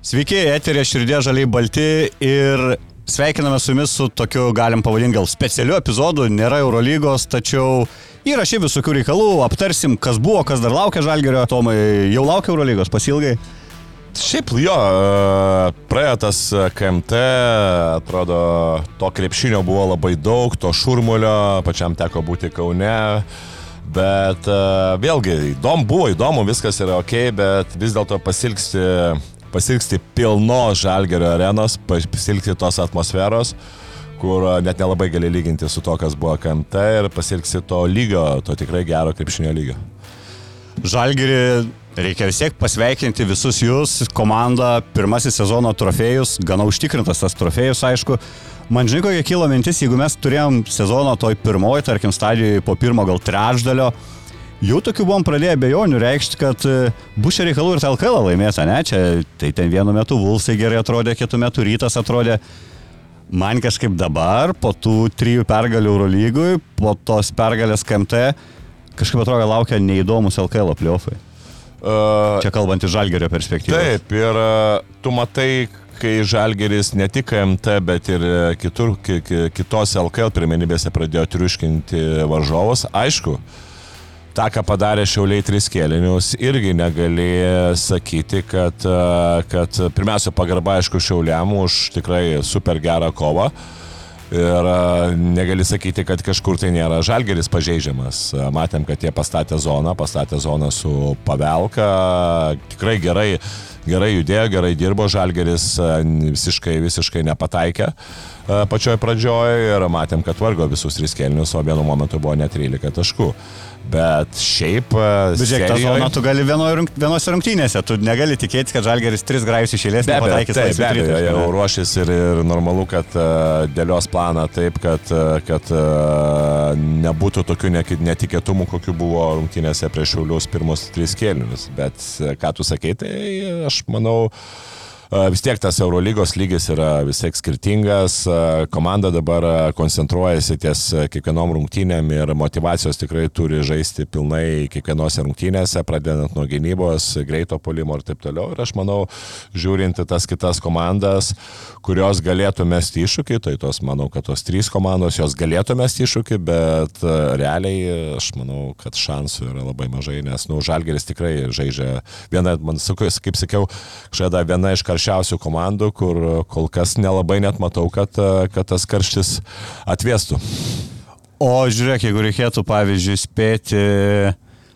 Sveiki, eterė širdė žaliai balti ir sveikiname su jumis su tokiu, galim pavadinti gal specialiu epizodu, nėra Eurolygos, tačiau yra šiaip visokių reikalų, aptarsim, kas buvo, kas dar laukia Žalgerio, Tomai, jau laukia Eurolygos, pasilgai. Šiaip jo, e, praėjo tas KMT, atrodo, to krepšinio buvo labai daug, to šurmulio, pačiam teko būti Kaune. Bet uh, vėlgi, įdomu buvo, įdomu, viskas yra ok, bet vis dėlto pasilgsti pasilgsti pilnos žalgerio arenos, pasilgsti tos atmosferos, kur net nelabai gali lyginti su to, kas buvo KMT ir pasilgsi to lygio, to tikrai gero krepšinio lygio. Žalgerį reikia vis tiek pasveikinti visus jūs, komanda, pirmasis sezono trofėjus, gana užtikrintas tas trofėjus, aišku. Man žinai, kokia kilo mintis, jeigu mes turėjom sezono toj pirmoji, tarkim, stadijoje po pirmo gal trečdalio, Jau tokių buvom pradėję bejonių reikšti, kad e, bus čia reikalų ir LKL laimės, ne? Čia tai ten vienu metu Vulsai gerai atrodė, kitų metų Rytas atrodė. Man kažkaip dabar, po tų trijų pergalių Eurolygui, po tos pergalės KMT, kažkaip atrodo laukia neįdomus LKL pliofai. Uh, čia kalbant iš Žalgerio perspektyvos. Taip, ir uh, tu matai, kai Žalgeris ne tik MT, bet ir kitur, kitos LKL pirmenybėse pradėjo triuškinti varžovus. Aišku, uh, tą, ką padarė Šiauliai tris kėlinius, irgi negali sakyti, kad, e, kad pirmiausia pagarba, aišku, Šiauliam už tikrai super gerą kovą. Ir e, negali sakyti, kad kažkur tai nėra žalgeris pažeidžiamas. E, matėm, kad jie pastatė zoną, pastatė zoną su pavelka, tikrai gerai, gerai judėjo, gerai dirbo, žalgeris visiškai, visiškai nepataikė pačioj pradžioj ir matėm, kad vargo visus tris kėlinius, o vienu momentu buvo net 13 taškų. Bet šiaip... E, Bet žiūrėk, tą zoną tu gali rung, vienose rungtynėse, tu negali tikėtis, kad Žalgeris tris grajus išėlės nepataikys. Taip, be abejo, jau ruošis ir, ir normalu, kad uh, dėlios planą taip, kad, uh, kad uh, nebūtų tokių netikėtumų, kokių buvo rungtynėse prieš Šiaulius pirmus tris kėlinius. Bet ką tu sakei, tai aš manau, uh, vis tiek tas Eurolygos lygis yra vis tiek skirtingas, komanda dabar koncentruojasi ties kiekvienom rungtynėm ir motivacijos tikrai turi žaisti pilnai kiekvienose rungtynėse, pradedant nuo gynybos, greito polimo ir taip toliau. Ir aš manau, žiūrint į tas kitas komandas, kurios galėtų mesti iššūkį, tai tos, manau, kad tos trys komandos jos galėtų mesti iššūkį, bet realiai aš manau, kad šansų yra labai mažai, nes, nu, Žalgeris tikrai žaidžia vieną, man sakau, kaip sakiau, kažkada viena iš karščiausių karščiausių komandų, kur kol kas nelabai net matau, kad, kad tas karštis atvėstų. O žiūrėk, jeigu reikėtų, pavyzdžiui, spėti,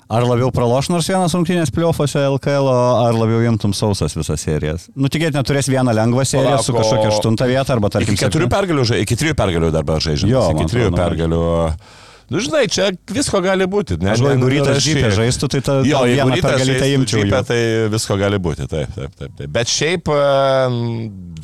ar labiau praloš nors vienas rungtynės pliuofose LKL, ar labiau imtum sausas visas serijas? Nu, tikėtina, turės vieną lengvą seriją Palako, su kažkokia aštunta vieta, arba tarkim... Iki keturių pergalių, iki trijų pergalių dabar žaidžiam. Jo, iki trijų pergalių. Na, Nu, žinai, čia visko gali būti. Ne, Aš galvoju, jeigu rytas žypė žaistų, tai ta, jo, jeigu rytas žaistų imčiau. Žypė, tai visko gali būti, taip, taip, taip. taip. Bet šiaip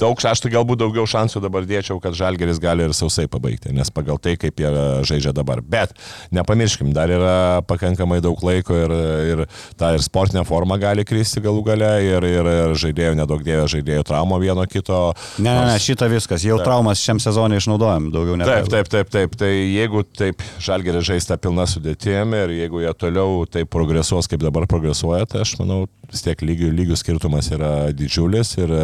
daug, aš tai galbūt daugiau šansų dabar dėčiau, kad Žalgeris gali ir sausai pabaigti, nes pagal tai, kaip jie žaidžia dabar. Bet nepamirškim, dar yra pakankamai daug laiko ir, ir ta ir sportinė forma gali kristi galų gale ir, ir, ir žaidėjų, nedaug dėvė žaidėjų traumo vieno kito. Ne, ne, ne, šitą viskas, jau taip. traumas šiam sezonui išnaudojam, daugiau ne. Taip, taip, taip, taip. Tai jeigu taip Žalgeris žaista pilna sudėtėm ir jeigu jie toliau taip progresuos, kaip dabar progresuoja, tai aš manau, vis tiek lygių, lygių skirtumas yra didžiulis ir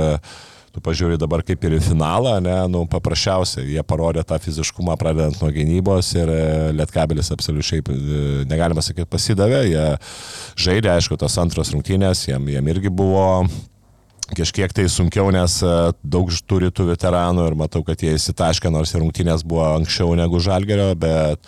tu pažiūrė dabar kaip ir į finalą, ne, nu, paprasčiausiai, jie parodė tą fiziškumą pradedant nuo gynybos ir Lietkabelis absoliučiai, negalima sakyti, pasidavė, jie žaidė, aišku, tos antros rungtynės, jiem, jiem irgi buvo kažkiek tai sunkiau, nes e, daug turi tų veteranų ir matau, kad jie įsitaškė, nors ir rungtynės buvo anksčiau negu Žalgerio, bet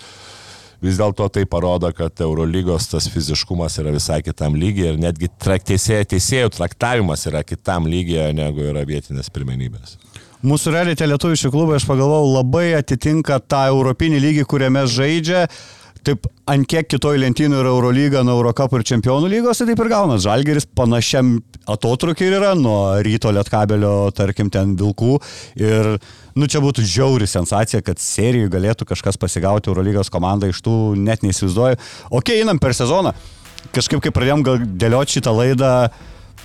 vis dėlto tai parodo, kad Eurolygos tas fiziškumas yra visai kitam lygiai ir netgi teisėjų, teisėjų traktavimas yra kitam lygiai negu yra vietinės pirmenybės. Mūsų realiai tie lietuviški klubai, aš pagalvojau, labai atitinka tą europinį lygį, kuriame žaidžia. Taip, ant kiek kitoj lentynų yra Eurolyga, nuo Eurocapų ir Čempionų lygos, tai taip ir gaunas. Žalgeris panašiam atotrukį yra nuo ryto lietkabelio, tarkim, ten vilkų. Ir, nu, čia būtų žiauri sensacija, kad serijų galėtų kažkas pasigauti Eurolygos komandą iš tų, net neįsivaizduoju. Ok, einam per sezoną. Kažkaip, kai pradėjom dėlioti šitą laidą,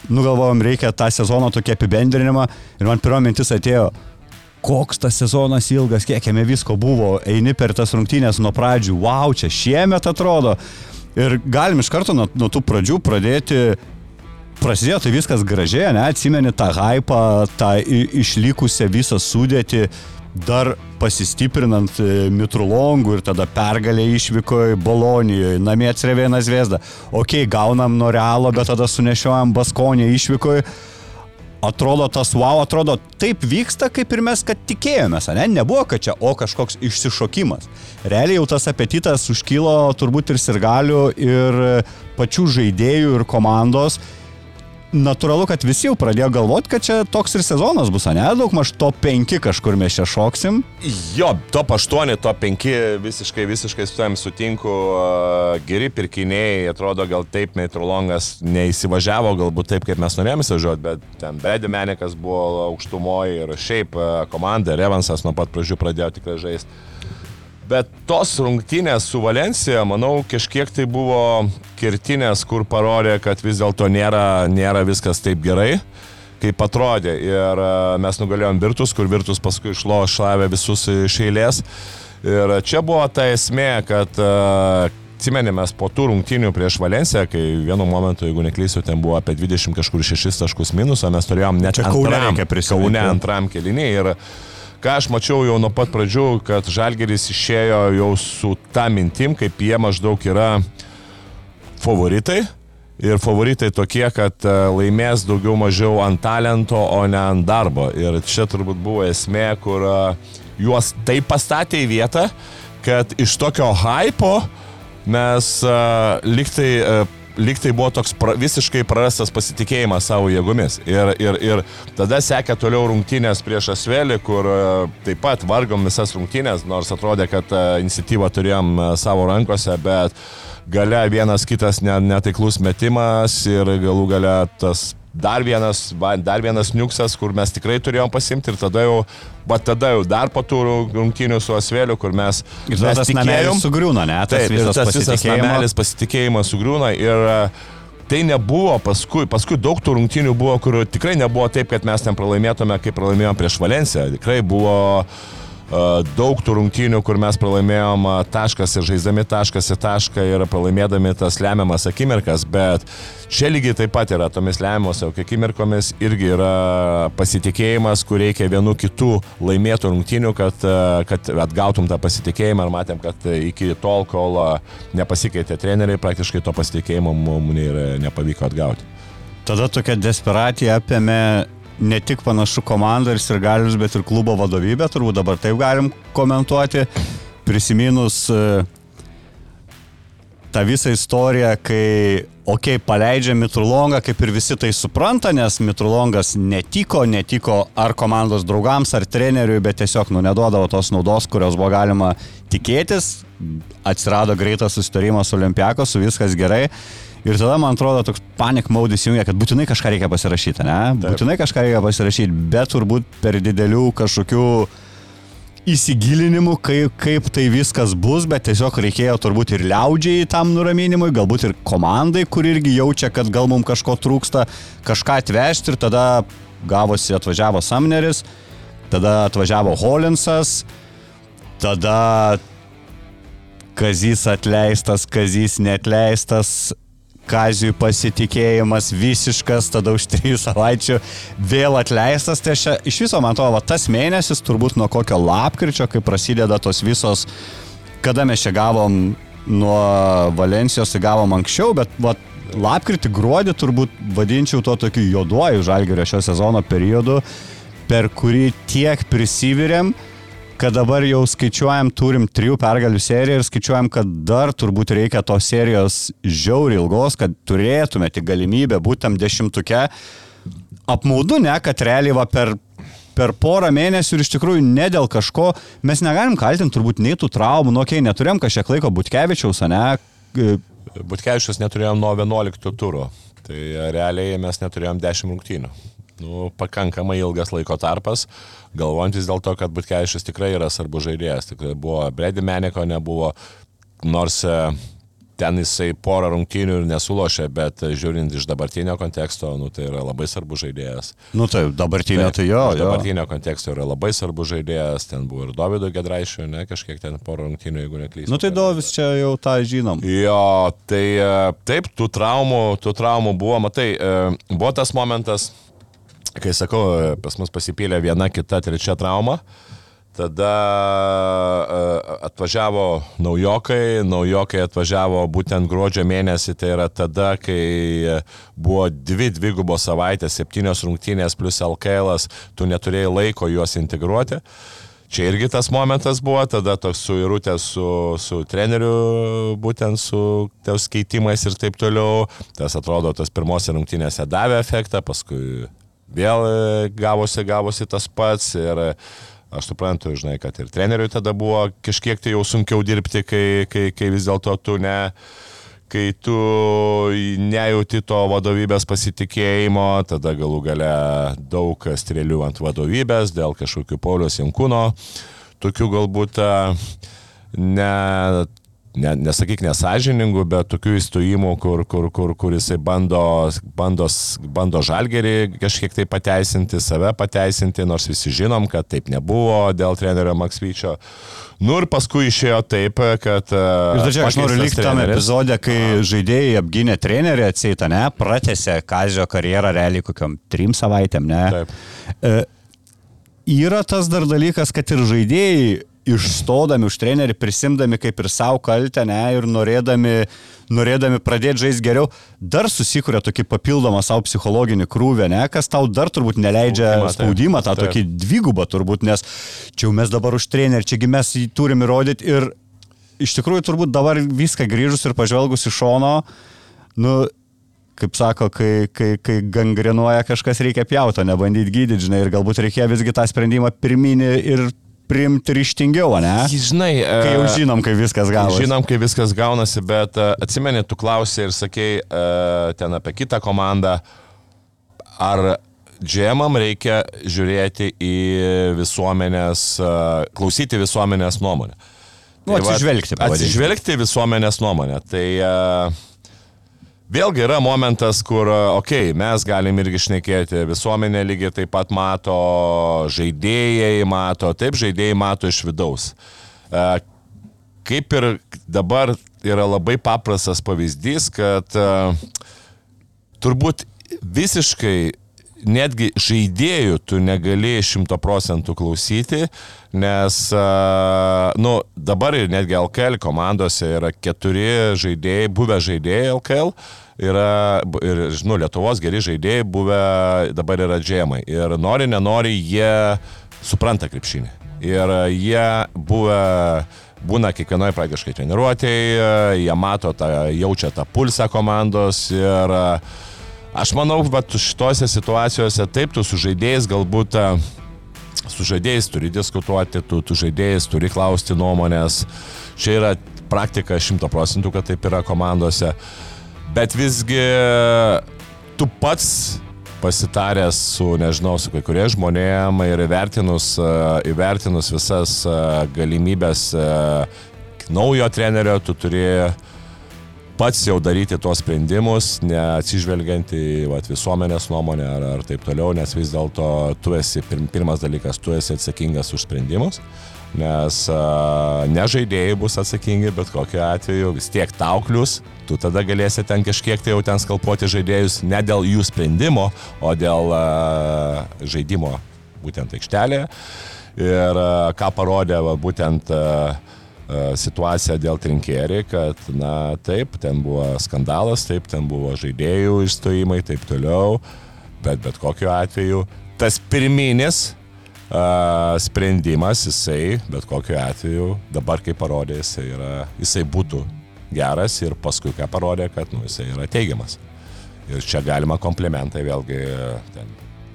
nugalvojom, reikia tą sezono tokį apibendrinimą. Ir man pirmo mintis atėjo, koks tas sezonas ilgas, kiek jame visko buvo, eini per tas rungtynės nuo pradžių, wow, čia šiemet atrodo. Ir galim iš karto nuo, nuo tų pradžių pradėti prasidėjo tai viskas gražiai, ne, atsimeni tą hypą, tą išlikusią visą sudėtį, dar pasistiprinant e, Mitrulongų ir tada pergalė išvyko į Bolonijoje, namie atsirevėna Zviesda. Ok, gaunam nuo Realo, bet tada sunešiojam Baskonį išvykoje atrodo tas wow, atrodo taip vyksta, kaip ir mes, kad tikėjomės, ne? Nebuvo, kad čia, o kažkoks išsišokimas. Realiai jau tas apetitas užkilo turbūt ir sirgalių, ir pačių žaidėjų, ir komandos natūralu, kad visi jau pradėjo galvoti, kad čia toks ir sezonas bus, ne? Daug maž top 5 kažkur mes čia šoksim. Jo, top 8, top 5 visiškai, visiškai su tam sutinku. Geri pirkiniai, atrodo, gal taip Meitrolongas neįsivažiavo, galbūt taip, kaip mes norėjome įsivažiuoti, bet ten Bredi Menikas buvo aukštumoje ir šiaip komanda, Revansas nuo pat pradžių pradėjo tikrai žaisti. Bet tos rungtynės su Valencija, manau, kažkiek tai buvo kirtinės, kur parodė, kad vis dėlto nėra, nėra viskas taip gerai, kaip atrodė. Ir e, mes nugalėjom Virtus, kur Virtus paskui išlošavė visus iš eilės. Ir čia buvo ta esmė, kad e, atsimenėmės po tų rungtynių prieš Valenciją, kai vienu momentu, jeigu neklysiu, ten buvo apie 20 kažkur 6 taškus minusą, mes turėjom net čia antram, Kaune antram kelinį. Ir ką aš mačiau jau nuo pat pradžių, kad Žalgeris išėjo jau su tą mintim, kaip jie maždaug yra favoritai. Ir favoritai tokie, kad e, laimės daugiau mažiau ant talento, o ne ant darbo. Ir čia turbūt buvo esmė, kur e, juos taip pastatė į vietą, kad iš tokio hypo mes uh, liktai buvo toks pra, visiškai prarastas pasitikėjimas savo jėgomis. Ir, ir, ir tada sekė toliau rungtynės prieš Asvelį, kur e, taip pat vargom visas rungtynės, nors atrodė, kad e, iniciatyvą turėjom e, savo rankose, bet gale vienas kitas netaiklus metimas ir galų gale tas dar vienas, dar vienas niuksas, kur mes tikrai turėjom pasimti ir tada jau, bet tada jau dar po tų rungtynių su Asveliu, kur mes... Ir mes tas tikėjom, sugriūna, ne? Tas taip, visas, tas visas namelis pasitikėjimas sugriūna ir tai nebuvo paskui, paskui daug tų rungtynių buvo, kur tikrai nebuvo taip, kad mes ten pralaimėtume, kaip pralaimėjom prieš Valenciją. Tikrai buvo uh, daug tų rungtynių, kur mes pralaimėjom taškas ir žaisdami taškas į tašką ir pralaimėdami tas lemiamas akimirkas, bet čia lygiai taip pat yra tomis lemiamos akimirkomis irgi yra pasitikėjimas, kur reikia vienu kitų laimėtų rungtynių, kad, kad atgautum tą pasitikėjimą ir matėm, kad iki tol, kol nepasikeitė treneriai, praktiškai to pasitikėjimo mums nepavyko atgauti. Tada tokia desperatija apėmė ne tik panašu komanda ir sirgalius, bet ir klubo vadovybė, turbūt dabar taip galim komentuoti, prisiminus e, tą visą istoriją, kai, okei, okay, paleidžia Mitrulongą, kaip ir visi tai supranta, nes Mitrulongas netiko, netiko ar komandos draugams, ar treneriui, bet tiesiog, nu, neduodavo tos naudos, kurios buvo galima tikėtis, atsirado greitas susitarimas su Olimpiakos, su viskas gerai. Ir tada, man atrodo, toks panik maudis jungia, kad būtinai kažką reikia pasirašyti, ne? Taip. Būtinai kažką reikia pasirašyti, bet turbūt per didelių kažkokių įsigilinimų, kaip, kaip tai viskas bus, bet tiesiog reikėjo turbūt ir liaudžiai tam nuraminimui, galbūt ir komandai, kur irgi jaučia, kad gal mums kažko trūksta, kažką atvežti ir tada gavosi atvažiavo Samneris, tada atvažiavo Holinsas, tada Kazys atleistas, Kazys netleistas, Kazijui pasitikėjimas visiškas, tada už trijų savaičių vėl atleistas. Tai aš iš viso, man atrodo, tas mėnesis turbūt nuo kokio lapkričio, kai prasideda tos visos, kada mes čia gavom nuo Valencijos, tai gavom anksčiau, bet va, lapkritį, gruodį turbūt vadinčiau to tokiu juoduoju žalgerio šio sezono periodu, per kurį tiek prisivirėm, kad dabar jau skaičiuojam, turim trijų pergalių seriją ir skaičiuojam, kad dar turbūt reikia tos serijos žiauri ilgos, kad turėtume tik galimybę būtent dešimtuke. Apmaudu, ne, kad realiai va per, per porą mėnesių ir iš tikrųjų ne dėl kažko mes negalim kaltinti turbūt nei tų traumų, nu, okei, okay, neturėjom kažkiek laiko Butkevičiaus, ne? Butkevičius neturėjom nuo 11 turų, tai realiai mes neturėjom 10 rungtynių nu, pakankamai ilgas laiko tarpas, galvojant vis dėlto, kad Butkevičius tikrai yra svarbus žaidėjas. Tikrai buvo Bredi Meniko, nebuvo, nors e, ten jisai porą rungtynių ir nesulošė, bet žiūrint iš dabartinio konteksto, nu, tai yra labai svarbus žaidėjas. Nu taip, dabartinio tai jo. Iš dabartinio konteksto yra labai svarbus žaidėjas, ten buvo ir Davido Gedraišio, ne, kažkiek ten porą rungtynių, jeigu neklystu. Nu tai Dovis čia jau tą žinom. Jo, tai e, taip, tų traumų, tų traumų buvo, matai, e, buvo tas momentas, kai sakau, e, pas mus pasipylė viena, kita, trečia trauma. Tada atvažiavo naujokai, naujokai atvažiavo būtent gruodžio mėnesį, tai yra tada, kai buvo dvi dvigubos savaitės, septynios rungtynės plus LKL, tu neturėjai laiko juos integruoti. Čia irgi tas momentas buvo, tada toks suirutė su, su treneriu, būtent su tos keitimais ir taip toliau. Tas atrodo, tas pirmose rungtynėse davė efektą, paskui vėl gavosi, gavosi tas pats. Ir, Aš suprantu, žinai, kad ir treneriui tada buvo kažkiek tai jau sunkiau dirbti, kai, kai, kai vis dėlto tu ne, kai tu nejauti to vadovybės pasitikėjimo, tada galų gale daug strėlių ant vadovybės dėl kažkokių Paulius Jankūno, tokių galbūt ne ne, nesakyk nesažiningų, bet tokių įstojimų, kur, kur, kur, kur jisai bando, bando, bando žalgerį kažkiek tai pateisinti, save pateisinti, nors visi žinom, kad taip nebuvo dėl trenerio Maksvyčio. Nu ir paskui išėjo taip, kad... Ir dažnai aš noriu likti tam epizodė, kai žaidėjai apgynė trenerį atsieitą, ne, pratėsi Kazio karjerą realiai kokiam trim savaitėm, ne. Taip. E, yra tas dar dalykas, kad ir žaidėjai išstodami už trenerį, prisimdami kaip ir savo kaltę, ne, ir norėdami, norėdami pradėti žaisti geriau, dar susikuria tokį papildomą savo psichologinį krūvę, ne, kas tau dar turbūt neleidžia spaudimą, spaudimą tą taip. tokį dvigubą turbūt, nes čia jau mes dabar už trenerį, čiagi mes jį turim įrodyti ir iš tikrųjų turbūt dabar viską grįžus ir pažvelgus iš šono, nu, kaip sako, kai, kai, kai gangrenuoja kažkas reikia pjauto, nebandyti gydyti, žinai, ir galbūt reikėjo visgi tą sprendimą pirminį ir priimti ryštingiau, ne? Žinai, kai jau e, žinom, kaip viskas gaunasi. Žinom, kaip viskas gaunasi, bet uh, atsimeni, tu klausai ir sakei uh, ten apie kitą komandą, ar džemam reikia žiūrėti į visuomenės, klausyti visuomenės nuomonę. Nu, tai atsižvelgti. Va, atsižvelgti visuomenės nuomonę. Tai uh, Vėlgi yra momentas, kur, okei, okay, mes galim irgi šnekėti, visuomenė lygiai taip pat mato, žaidėjai mato, taip žaidėjai mato iš vidaus. E, kaip ir dabar yra labai paprastas pavyzdys, kad e, turbūt visiškai netgi žaidėjų tu negali šimto procentų klausyti, nes, nu, dabar ir netgi LKL komandose yra keturi žaidėjai, buvę žaidėjai LKL, yra ir, žinau, Lietuvos geri žaidėjai buvę, dabar yra džemai. Ir nori, nenori, jie supranta krepšinį. Ir jie buvę būna kiekvienoje praktiškai treniruotėje, jie mato tą, jaučia tą pulsą komandos ir uh, Aš manau, kad šitose situacijose taip, tu su žaidėjais galbūt e, su žaidėjais turi diskutuoti, tu, tu žaidėjais turi klausti nuomonės. Čia yra praktika šimto procentų, kad taip yra komandose. Bet visgi tu pats pasitaręs su, nežinau, su kai kurie žmonėm ir įvertinus, e, įvertinus visas e, galimybės naujo trenerio, tu turi pats jau daryti tuos sprendimus, neatsižvelgiant į vat, visuomenės nuomonę ar, ar taip toliau, nes vis dėlto tu esi, pirmas dalykas, tu esi atsakingas už sprendimus, nes a, ne žaidėjai bus atsakingi, bet kokiu atveju vis tiek tauklius, tu tada galėsi ten kažkiek tai jau ten skalpuoti žaidėjus ne dėl jų sprendimo, o dėl a, žaidimo būtent aikštelėje. Ir a, ką parodė va, būtent a, situaciją dėl trinkėri, kad, na, taip, ten buvo skandalas, taip, ten buvo žaidėjų išstojimai, taip toliau, bet bet kokiu atveju tas pirminis uh, sprendimas, jisai, bet kokiu atveju, dabar kaip parodė, jisai, yra, jisai būtų geras ir paskui ką parodė, kad, nu, jisai yra teigiamas. Ir čia galima komplementai vėlgi ten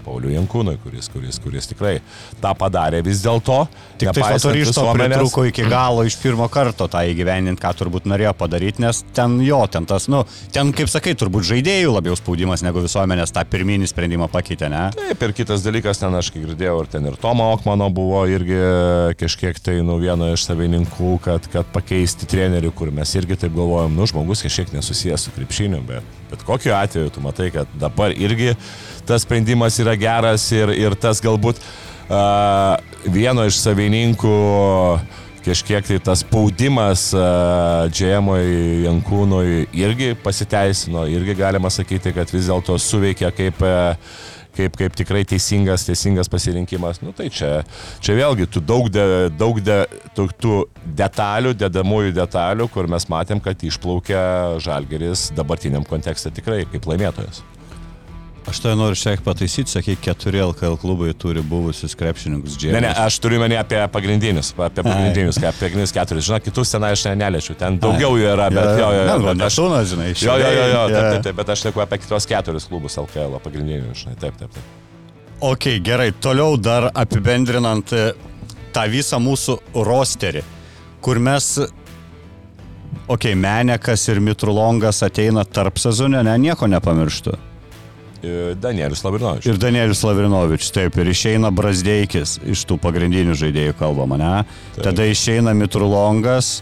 Pauliu Jankūnui, kuris, kuris, kuris tikrai tą padarė vis dėlto. Tik tai to ryšto pritruko iki galo iš pirmo karto tą įgyveninti, ką turbūt norėjo padaryti, nes ten jo, ten tas, nu, ten, kaip sakai, turbūt žaidėjų labiau spaudimas negu visuomenės tą pirminį sprendimą pakeitė, ne? Taip, ir kitas dalykas, ten aš girdėjau, ir ten ir Tomo Okmano buvo irgi kažkiek tai, nu, vieno iš savininkų, kad, kad pakeisti trenerių, kur mes irgi taip galvojam, nu, žmogus kažkiek nesusijęs su krepšiniu, bet, bet kokiu atveju tu matai, kad dabar irgi tas sprendimas yra geras ir, ir tas galbūt uh, vieno iš savininkų kažkiek tai tas spaudimas uh, Džemui Jankūnui irgi pasiteisino, irgi galima sakyti, kad vis dėlto suveikia kaip uh, kaip, kaip tikrai teisingas, teisingas pasirinkimas. Nu, tai čia, čia vėlgi tu daug, de, daug de, tų, tų detalių, dedamųjų detalių, kur mes matėm, kad išplaukia Žalgeris dabartiniam kontekste tikrai kaip laimėtojas. Aš tai noriu šiek tiek pataisyti, sakai, keturi LKL klubai turi buvusius krepšininkus džiaugsmus. Ne, ne, aš turiu menį apie pagrindinius, apie pagrindinius, Ai. apie pagrindinius keturis. Žinai, kitus ten aš ne, neliečiu, ten daugiau jų yra, bet jo, jo, jo. Bet aš tūnas, žinai, iš jo. Jo, jo, jo, taip, taip, taip, bet aš neku apie kitos keturis klubus LKL pagrindinius, žinai, taip, taip, taip. Ok, gerai, toliau dar apibendrinant e, tą visą mūsų rosterį, kur mes Ok, Menekas ir Mitrulongas ateina tarp sezonė, ne, nieko nepamirštu. Danielius Lavrinovičius. Ir Danielius Lavrinovičius, taip, ir išeina Brasdeikis iš tų pagrindinių žaidėjų kalbama, ne? Taip. Tada išeina Mitrulongas,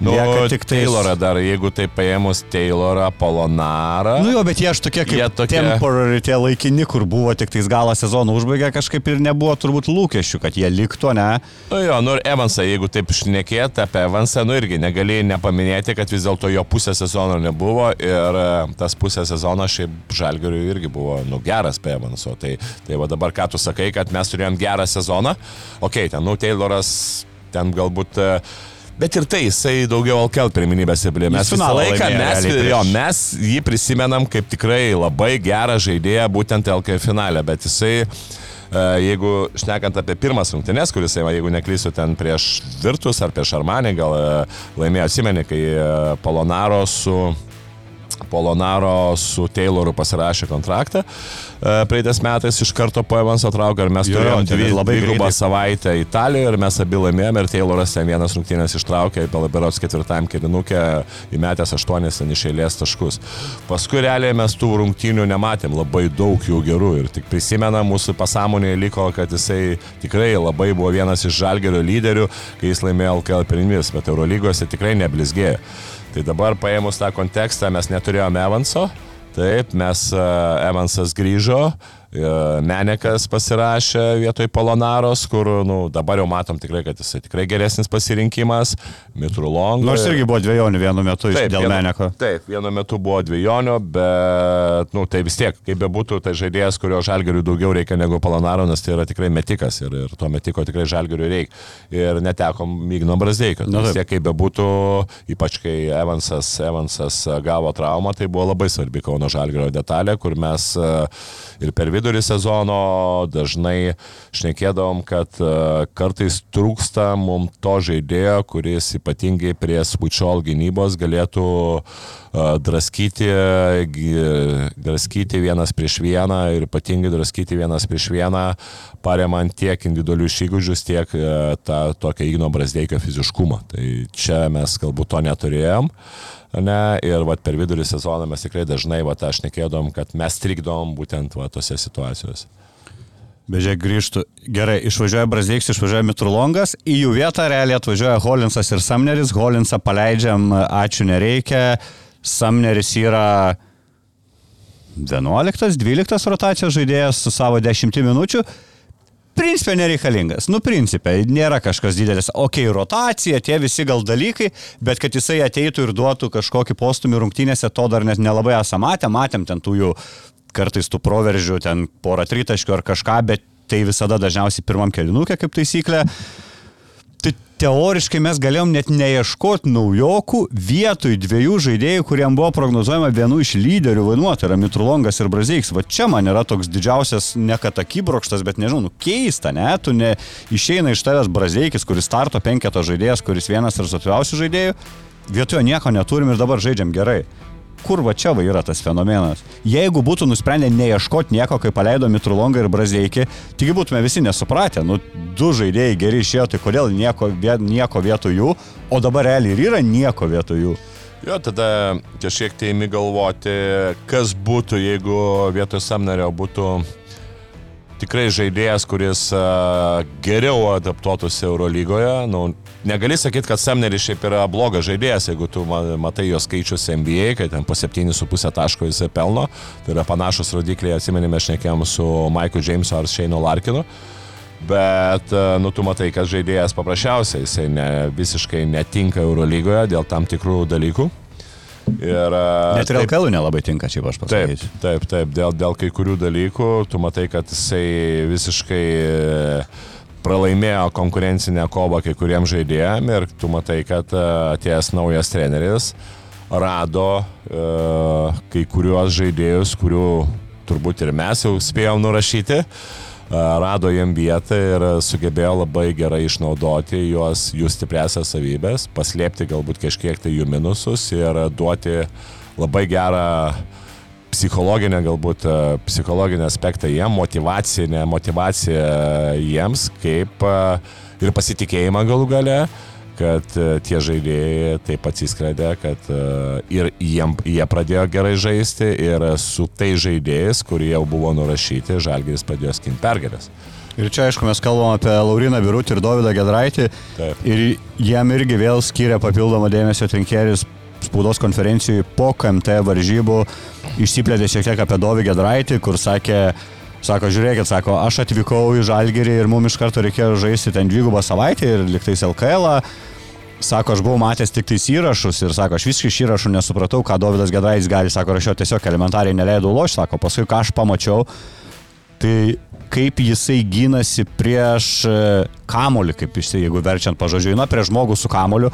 Nu, tik tais... Taylorą dar, jeigu tai paėmus Taylorą, Polonarą. Nu jo, bet jie aš tokie kaip jie tokie... temporary, tie laikini, kur buvo tik tais galą sezono užbaigę, kažkaip ir nebuvo turbūt lūkesčių, kad jie liktų, ne? Nu jo, nu ir Evansą, jeigu taip šnekėt apie Evansą, nu irgi negali nepaminėti, kad vis dėlto jo pusę sezono nebuvo ir e, tas pusę sezono šiaip Žalgiriui irgi buvo, nu, geras be Evanso. Tai, tai va dabar ką tu sakai, kad mes turėjom gerą sezoną, okei, okay, ten, nu, Tayloras ten galbūt uh, Bet ir tai jisai daugiau LKL pirminybės įblė. Mes visą laiką, mes, jo, mes jį prisimenam kaip tikrai labai gerą žaidėją būtent LKL finale, bet jisai e, jeigu šnekant apie pirmas rungtynes, kuris, jeigu neklysiu, ten prieš Virtus ar prieš Armanį, gal e, laimėjo atsimeni, kai e, Polonaro su Polonaro su Tayloru pasirašė kontraktą. E, praeitais metais iš karto po Evanso traukė ir mes jo, turėjom dvi, labai grubą savaitę Italijoje ir mes abi laimėjome ir Tayloras ten vienas rungtynės ištraukė, Palaberos ketvirtam kilinukė įmetęs aštuonis ten iš eilės taškus. Paskui realiai mes tų rungtynių nematėm, labai daug jų gerų ir tik prisimena mūsų pasąmonėje liko, kad jisai tikrai labai buvo vienas iš žalgerio lyderių, kai jis laimėjo LKL pirmis, bet Eurolygose tikrai neblizgėjo. Tai dabar paėmus tą kontekstą mes neturėjome Evanso, taip, mes Evansas grįžo, E, Menekas pasirašė vietoj Polonaros, kur nu, dabar jau matom tikrai, kad jisai tikrai geresnis pasirinkimas, Mitrulongo. Nors irgi buvo dviejonių vienu metu taip, dėl vienu, Meneko. Taip, vienu metu buvo dviejonių, bet nu, tai vis tiek, kaip bebūtų, tai žaidėjas, kurio žalgeriui daugiau reikia negu Polonaro, nes tai yra tikrai metikas ir, ir to metiko tikrai žalgeriui reikia. Ir netekom Mygno Brasdeikio. Tai vis tiek, kaip bebūtų, ypač kai Evansas, Evansas gavo traumą, tai buvo labai svarbi Kauno žalgerio detalė, kur mes ir per vidurį vidurį sezono dažnai šnekėdavom, kad e, kartais trūksta mums to žaidėjo, kuris ypatingai prie spučiol gynybos galėtų draskyti, draskyti vienas prieš vieną ir ypatingai draskyti vienas prieš vieną, paremant tiek individualius įgūdžius, tiek e, tą tokią Igno Brasdeikio fiziškumą. Tai čia mes galbūt to neturėjom. Ne, ir vat, per vidurį sezoną mes tikrai dažnai, vat, aš nekėdom, kad mes trikdom būtent vat, tose situacijose. Bežiai grįžtų. Gerai, išvažiuoja Brazėks, išvažiuoja Mitrulongas, į jų vietą realiai atvažiuoja Holinsas ir Samneris. Holinsą paleidžiam, ačiū nereikia. Samneris yra 11-12 rotacijos žaidėjas su savo 10 minučių principė nereikalingas. Nu, principė, nėra kažkas didelis. Ok, rotacija, tie visi gal dalykai, bet kad jisai ateitų ir duotų kažkokį postumį rungtynėse, to dar net nelabai esame matę, matėm ten tų jų kartais tų proveržių, ten porą tritaškių ar kažką, bet tai visada dažniausiai pirmam kelinukė kaip taisyklė. Tai teoriškai mes galėjom net neieškoti naujokų vietoj dviejų žaidėjų, kuriem buvo prognozuojama vienu iš lyderių vaidmuo, tai yra Mitrulongas ir Brazeiks. Va čia man yra toks didžiausias nekatakybrokštas, bet nežinau, nu keista, ne, tu ne išeina iš tavęs Brazeikis, kuris starto penketo žaidėjas, kuris vienas rezultatyviausių žaidėjų, vietoje nieko neturim ir dabar žaidžiam gerai. Kur va čia va yra tas fenomenas. Jeigu būtų nusprendę neieškoti nieko, kai paleido Mitrulongą ir Brazdeikį, taigi būtume visi nesupratę, nu, du žaidėjai geri išėjo, tai kodėl nieko, nieko vietoj jų, o dabar realiai ir yra nieko vietoj jų. Jo, tada kažkiek tai imi galvoti, kas būtų, jeigu vietoj Samnerio būtų tikrai žaidėjas, kuris geriau adaptuotųsi Eurolygoje. Nu, negali sakyti, kad Semneris šiaip yra blogas žaidėjas, jeigu tu matai jo skaičius NBA, kai ten po 7,5 taško jisai pelno. Tai yra panašus rodikliai, atsimenime, šnekėjom su Michael Jamesu ar Shane'u Larkinu. Bet, nu, tu matai, kad žaidėjas paprasčiausiai, jisai ne, visiškai netinka Eurolygoje dėl tam tikrų dalykų. Ir, Net ir LKL nelabai tinka, šiaip aš pasakysiu. Taip, taip, taip dėl, dėl kai kurių dalykų tu matai, kad jisai visiškai pralaimėjo konkurencinę kovą kai kuriem žaidėjim ir tu matai, kad atėjęs naujas treneris rado uh, kai kuriuos žaidėjus, kurių turbūt ir mes jau spėjom nurašyti. Uh, rado jam vietą ir sugebėjo labai gerai išnaudoti juos, jų stipresias savybės, paslėpti galbūt kažkiek tai jų minusus ir duoti labai gerą psichologinę, galbūt psichologinę aspektą jiem, motivacinę motivaciją jiems, kaip ir pasitikėjimą galų gale kad e, tie žaidėjai taip atsiskleidė, kad e, ir jiem, jie pradėjo gerai žaisti ir su tai žaidėjais, kurie jau buvo nurašyti, Žalgeris pradėjo skinti pergalės. Ir čia, aišku, mes kalbam apie Lauriną Birutį ir Dovydą Gedraitį. Taip. Ir jam irgi vėl skiria papildomą dėmesio trinkeris spaudos konferencijai po KMT varžybų. Išsiplėdė šiek tiek apie Dovį Gedraitį, kur sakė, Sako, žiūrėkit, sako, aš atvykau į Žalgirį ir mums iš karto reikėjo žaisti ten dvigubą savaitę ir liktais LKL. -ą. Sako, aš buvau matęs tik tais įrašus ir sako, aš visiškai iš įrašų nesupratau, ką Davidas Gedrais gali, sako, aš jo tiesiog elementariai neleidau loš, sako, paskui ką aš pamačiau, tai kaip jisai gynasi prieš e, kamolį, kaip jisai, jeigu verčiant pažodžiui, na, prieš žmogų su kamoliu,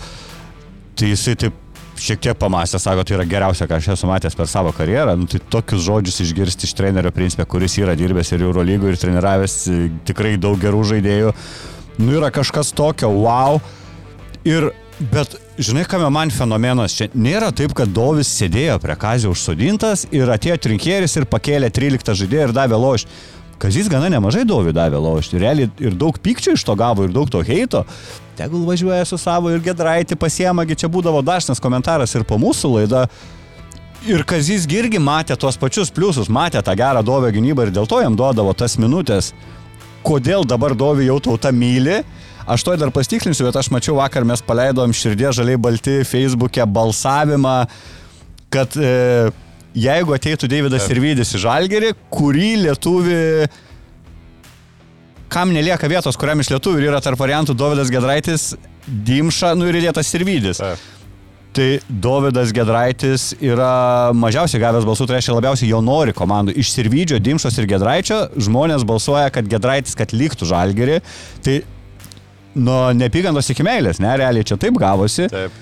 tai jisai taip šiek tiek pamastė, sako, tai yra geriausia, ką aš esu matęs per savo karjerą. Nu, tai tokius žodžius išgirsti iš trenerio principė, kuris yra dirbęs ir Eurolygų ir treniravęs e, tikrai daug gerų žaidėjų. Nu, yra kažkas tokio, wow. Ir, bet, žinai, kame man fenomenas, čia nėra taip, kad Dovis sėdėjo prie kazio užsodintas ir atėjo trinkėris ir pakėlė 13 žaidėją ir davė lošti. Kazis gana nemažai Dovi davė lošti. Realiai ir daug pykčio iš to gavo, ir daug to heito. Tegul važiuoja su savo ir gedraitį pasiemagi, čia būdavo dažnas komentaras ir po mūsų laidą. Ir Kazis irgi matė tuos pačius pliusus, matė tą gerą Dovio gynybą ir dėl to jam duodavo tas minutės. Kodėl dabar Dovi jau tauta myli, Aš to dar pastikslinsiu, bet aš mačiau vakar mes paleidom širdė žaliai balti Facebook'e balsavimą, kad e, jeigu ateitų Davidas Irvidis į Žalgerį, kurį lietuvį kam nelieka vietos, kuriam iš lietuvių yra tarp variantų Davidas Gedraitis, Dimša, nu ir įdėtas Irvidis. Taip. Tai Davidas Gedraitis yra mažiausiai gavęs balsų, tai reiškia labiausiai jo nori komandų. Iš Sirvidžio, Dimšos ir Gedraičio žmonės balsuoja, kad Gedraitis, kad liktų žalgerį. Tai nuo nepykantos iki meilės, ne, realiai čia taip gavosi. Taip.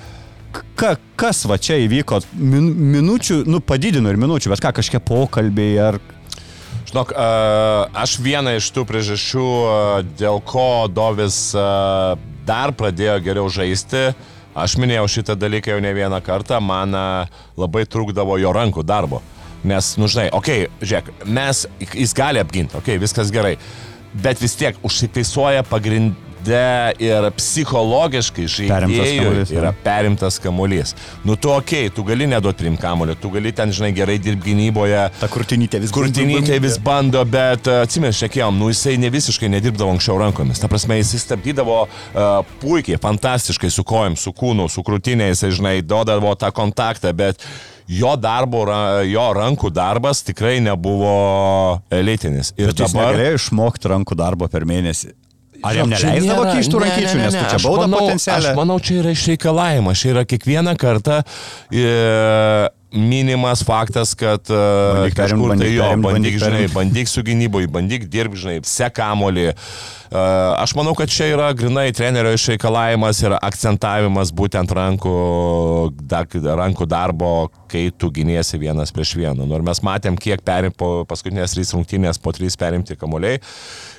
Ka, kas va čia įvyko? Min, minučių, nu padidino ir minučių, bet ką kažkiek pokalbiai ar... Žinok, aš vieną iš tų priežasčių, dėl ko Dovis dar pradėjo geriau žaisti, aš minėjau šitą dalyką jau ne vieną kartą, man labai trukdavo jo rankų darbo. Nes, nu žinai, okei, okay, žiūrėk, mes, jis gali apginti, okei, okay, viskas gerai, bet vis tiek užsitaisuoja pagrind, viduje ir psichologiškai žaidėjui yra perimtas kamuolys. Nu tu ok, tu gali neduoti prim kamuolio, tu gali ten, žinai, gerai dirbti gynyboje. Ta kurtinytė vis, kurtinytė vis bando, bet uh, atsimės, šiekėjom, nu jisai ne visiškai nedirbdavo anksčiau rankomis. Ta prasme, jisai stabdydavo uh, puikiai, fantastiškai su kojom, su kūnu, su krūtinė, jisai, žinai, duodavo tą kontaktą, bet jo darbo, jo rankų darbas tikrai nebuvo elitinis. Ir Bet dabar... Galėjo išmokti rankų darbo per mėnesį. Ar jam neleisdavo kištų rankyčių, nes tu čia baudą potencialiai? Aš manau, čia yra išreikalavimas, čia yra kiekvieną kartą. E, minimas faktas, kad e, bandyk kažkur perim, tai jo, bandyk, bandyk, žinai, bandyk su gynyboje, bandyk dirbti, žinai, sekamolį. E, aš manau, kad čia yra grinai trenerio išreikalavimas ir akcentavimas būtent rankų, rankų darbo, kai tu gynėsi vienas prieš vieną. Nu, ir mes matėm, kiek perim po paskutinės trys rungtynės, po trys perimti kamuoliai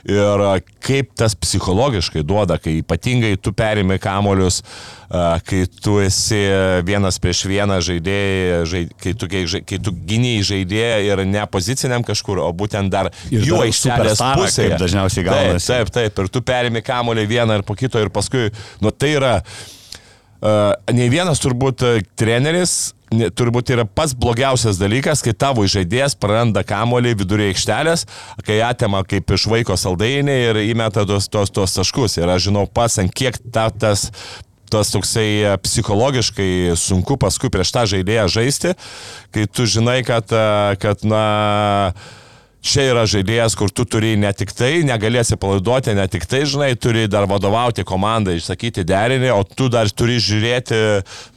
ir kaip tas psichologiškai duoda, kai ypatingai tu perimi kamolius, kai tu esi vienas prieš vieną žaidėjai, kai tu, kai, kai tu gyniai žaidėją ir ne poziciniam kažkur, o būtent dar Ir jų aikštelės pusėje. kaip dažniausiai Taip, gaunasi. Taip, taip, ir tu perimi kamolį vieną ir po kito ir paskui, nu tai yra, uh, nei vienas turbūt uh, treneris, ne- turbūt yra pats blogiausias dalykas, kai tavo žaidėjas praranda kamolį viduryje aikštelės, kai atema kaip iš vaiko saldainį ir įmeta tos, tos, tos taškus. Ir aš žinau pats, ant kiek ta, tas tas toksai e, psichologiškai sunku paskui prieš tą žaidėją žaisti, kai tu žinai, kad, e, kad na, čia yra žaidėjas, kur tu turi ne tik tai, negali atsipalaiduoti, ne tik tai, žinai, turi dar vadovauti komandai, išsakyti derinį, o tu dar turi žiūrėti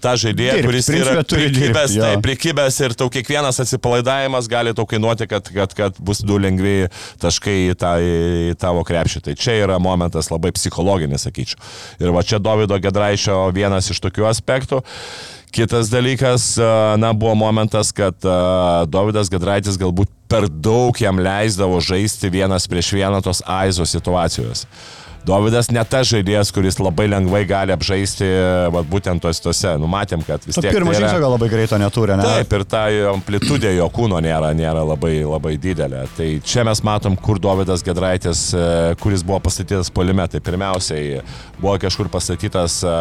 tą žaidėją, Dirbt, kuris yra prikibęs, jo. taip, prikibęs ir tau kiekvienas atsipalaidavimas gali tau kainuoti, kad, kad, kad bus du lengvi taškai į, tą, į tavo krepšį. Tai čia yra momentas labai psichologinis, sakyčiau. Ir va čia Davido Gedraišio vienas iš tokių aspektų. Kitas dalykas, na, buvo momentas, kad Davidas Gedraitis galbūt per daug jam leisdavo žaisti vienas prieš vieną tos aizo situacijos. Davidas ne tas žaidėjas, kuris labai lengvai gali apžaisti, va, būtent tos tose. Numatėm, kad vis Tu tiek... pirmo tai yra- žingsnio gal labai greito neturi, ne? Taip, ir ta amplitudė jo kūno nėra, nėra labai, labai didelė. Tai čia mes matom, kur Davidas Gedraitis, e, kuris buvo pastatytas polime. Tai pirmiausiai buvo kažkur pastatytas e,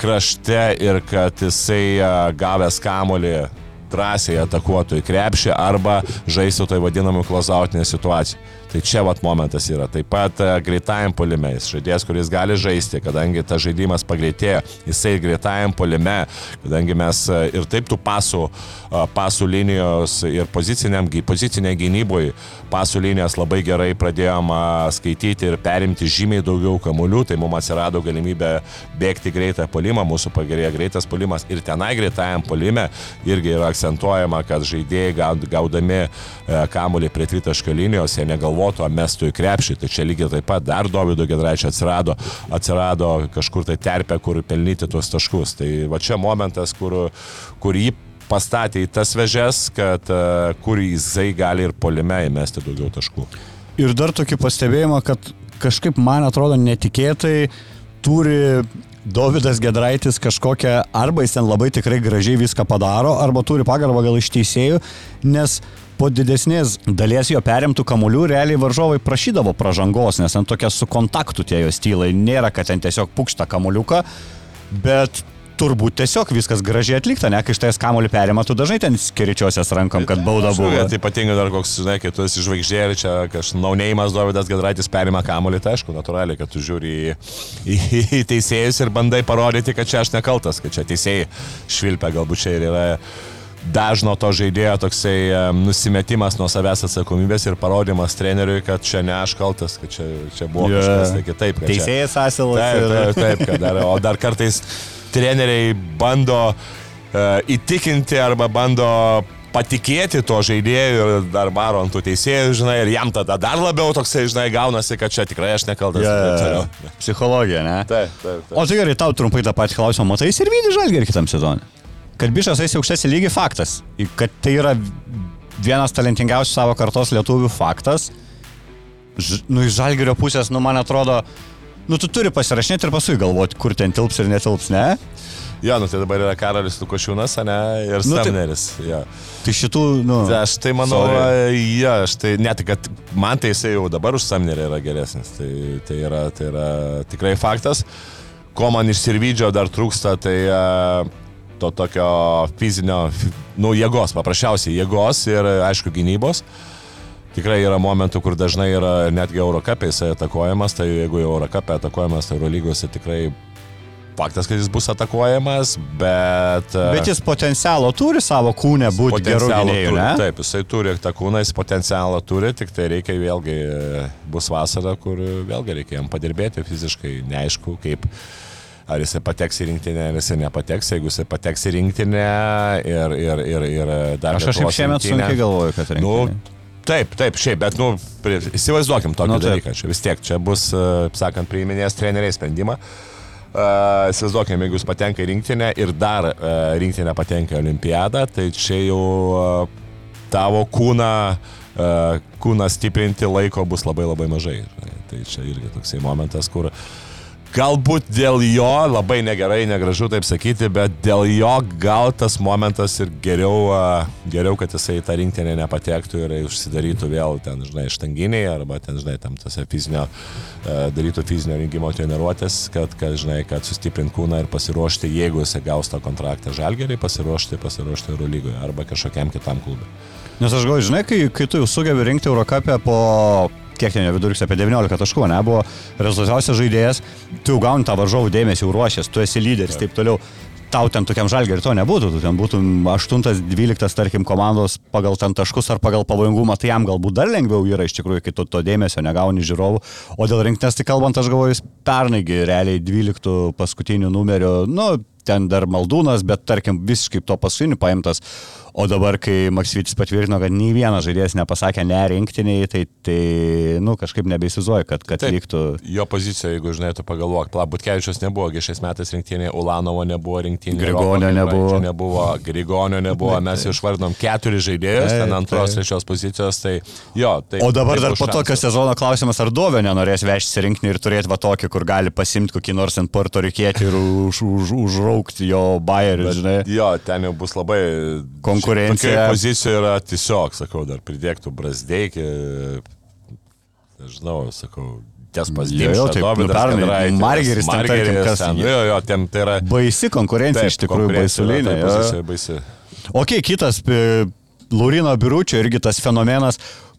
krašte ir kad jisai e, gavęs kamolį drąsiai atakuotų į krepšį arba žaistų toj vadinamų klozautinė situacija. Tai čia vat momentas yra. Taip pat e, greitajam polime, jis žaidėjas, kuris gali žaisti, kadangi tas žaidimas pagreitėjo, jisai greitajam polime, kadangi mes e, ir taip tų pasų, e, pasų linijos ir pozicinė gynyboje pasų linijos labai gerai pradėjom skaityti ir perimti žymiai daugiau kamuolių, tai mums atsirado galimybė bėgti greitą polimą, mūsų pagerėjo greitas polimas ir tenai greitajam polime irgi yra akcentuojama, kad žaidėjai gaud- gaudami kamuolį prie tritaškio linijos, jie negalvotų, ar mestų į krepšį. Tai čia lygiai taip pat dar Davido Gedraičio atsirado, atsirado kažkur tai terpė, kur pelnyti tuos taškus. Tai va čia momentas, kur, kur jį pastatė į tas vežes, kad e, kur jisai gali ir polime įmesti daugiau taškų. Ir dar tokį pastebėjimą, kad kažkaip man atrodo netikėtai turi Davidas Gedraitis kažkokią, arba jis ten labai tikrai gražiai viską padaro, arba turi pagarbą gal iš teisėjų, nes po didesnės dalies jo perimtų kamuolių realiai varžovai prašydavo pražangos, nes ten tokie su kontaktu tie jo stylai, nėra, kad ten tiesiog pukšta kamuoliuką, bet turbūt tiesiog viskas gražiai atlikta, ne, kai štai kamuolį perima, tu dažnai ten skiričiosios rankom, kad bauda buvo. Tai ypatingai dar koks, žinai, kai tu esi žvaigždė ir čia kažkoks naunėjimas Davidas Gedraitis perima kamuolį, tai aišku, natūraliai, kad tu žiūri į, į, į teisėjus ir bandai parodyti, kad čia aš nekaltas, kad čia teisėjai švilpia, galbūt čia ir yra dažno to žaidėjo toksai em, nusimetimas nuo savęs atsakomybės ir parodimas treneriui, kad čia ne aš kaltas, kad čia, čia buvo yeah. kažkas tai kitaip. Teisėjas asilas. Taip, ir- taip, taip, kad dar, o dar kartais treneriai bando uh, įtikinti arba bando patikėti to žaidėjų ir dar varo ant tų teisėjų, žinai, ir jam tada dar labiau toksai, žinai, gaunasi, kad čia tikrai aš nekaltas. Ir toliau. ja. Psichologija, ne? Taip, taip, taip. O tai gerai, tau trumpai tą patį klausimą, matai ir vydį žalgerį kitam sezonui. Kad bišas eis į aukštesnį lygį faktas. Kad tai yra vienas talentingiausių savo kartos lietuvių faktas. Ž, nu, iš žalgerio pusės, nu, man atrodo, nu, tu turi pasirašinėti ir paskui galvoti, kur ten tilps ir netilps, ne? Jo, nu tai dabar yra Karolis Lukošiūnas, ne, ir Nu, tai-. Jo. Tai šitų, nu. Tai Aš tai manau, Sorry. ja, aš tai net, kad man tai jisai jau dabar už Samnerį yra geresnis. Tai, tai, yra, tai yra tikrai faktas. Ko man iš Sirvidžio dar trūksta, tai a, to tokio fizinio, fi- nu, jėgos, paprasčiausiai jėgos ir, aišku, gynybos. Tikrai yra momentų, kur dažnai yra netgi Eurocapė jisai atakuojamas, tai jeigu Eurocapė atakuojamas, tai Eurolygose tikrai faktas, kad jis bus atakuojamas, bet... a, Bet jis potencialo turi savo kūnę būti geru gynėju, ne? Taip, jisai turi tą kūną, jis potencialą turi, tik tai reikia vėlgi, e, bus vasara, kur vėlgi reikia jam padirbėti fiziškai, neaišku, kaip, ar jisai pateks į rinktinę, ar jisai nepateks, jeigu jisai pateks į rinktinę ir, ir, ir, ir dar... Aš kažkaip šiemet rinktinę- sunkiai galvoju, kad Nu, reikia. taip, taip, šiaip, bet, nu, įsivaizduokim tokį Nu, nu, taip. dalyką. Čia vis tiek, čia bus, e, sakant, priiminės treneriai sprendimą. Uh, įsivaizduokim, jeigu jūs patenka į rinktinę ir dar uh, rinktinė patenka į olimpiadą, tai čia jau uh, tavo kūną, uh, kūną stiprinti laiko bus labai labai mažai. Tai čia irgi toksai momentas, kur galbūt dėl jo, labai negerai, negražu taip sakyti, bet dėl jo gal tas momentas ir geriau, geriau kad jisai tą rinktinę nepatektų ir užsidarytų vėl ten, žinai, štanginiai arba ten, žinai, tam tose fizinio, darytų fizinio rinkimo treniruotės, kad, kad, žinai, kad sustiprint kūną ir pasiruošti, jeigu jisai gaus tą kontraktą žalgeriai, pasiruošti, pasiruošti Eurolygoje arba kažkokiam kitam klubui. Nes aš galvoju, žinai, kai, kai tu jau sugebi rinkti Eurocapę po kiek ten vidurkis apie 19 taškų, ne, buvo rezultatyviausias žaidėjas, tu gauni tą varžovų dėmesį, jau ruošies, tu esi lyderis, taip toliau. Tau ten tokiam žalgeriui to nebūtų, tu ten būtum 8-12, tarkim, komandos pagal ten taškus ar pagal pavojingumą, tai jam galbūt dar lengviau yra iš tikrųjų, kai tu to dėmesio negauni žiūrovų. O dėl rinktinės, tai kalbant, aš galvoju, jis pernaigi realiai 12 paskutinių numerių, nu, ten dar maldūnas, bet tarkim visiškai to paskutinių paimtas O dabar, kai Maksytis patvirtino, kad nei vienas žaidėjas nepasakė ne rinktiniai, tai, tai nu, kažkaip nebeįsivaizduoju, kad, kad Taip, vyktų. Jo pozicija, jeigu žinai, tu pagalvok, Plabutkevičius nebuvo, šiais metais rinktinė, Ulanovo nebuvo rinktinė, Grigonio nebuvo. nebuvo, Grigonio nebuvo, mes išvardinom keturis žaidėjus, ten antros, trečios pozicijos, tai jo. Tai, o dabar dar po tokio sezono klausimas, ar Dovė nenorės vežti rinktinį ir turėti va tokį, kur gali pasimti kokį nors ant Puerto Rikietį ir už, už, užraukti jo bairį, žinai. Jo, ten jau bus labai Kon konkurencija. Tokia pozicija yra tiesiog, sakau, dar pridėktų Brasdeikį, nežinau, sakau, ties pasdėjimas. Jo, jo, taip, nu, pernai Margeris, ten, tarkim, kas. Ten, jo, jo, ten tai yra. Baisi konkurencija, taip, iš tikrųjų, baisulinė. Baisi. Ok, kitas, Laurino Biručio irgi tas fenomenas,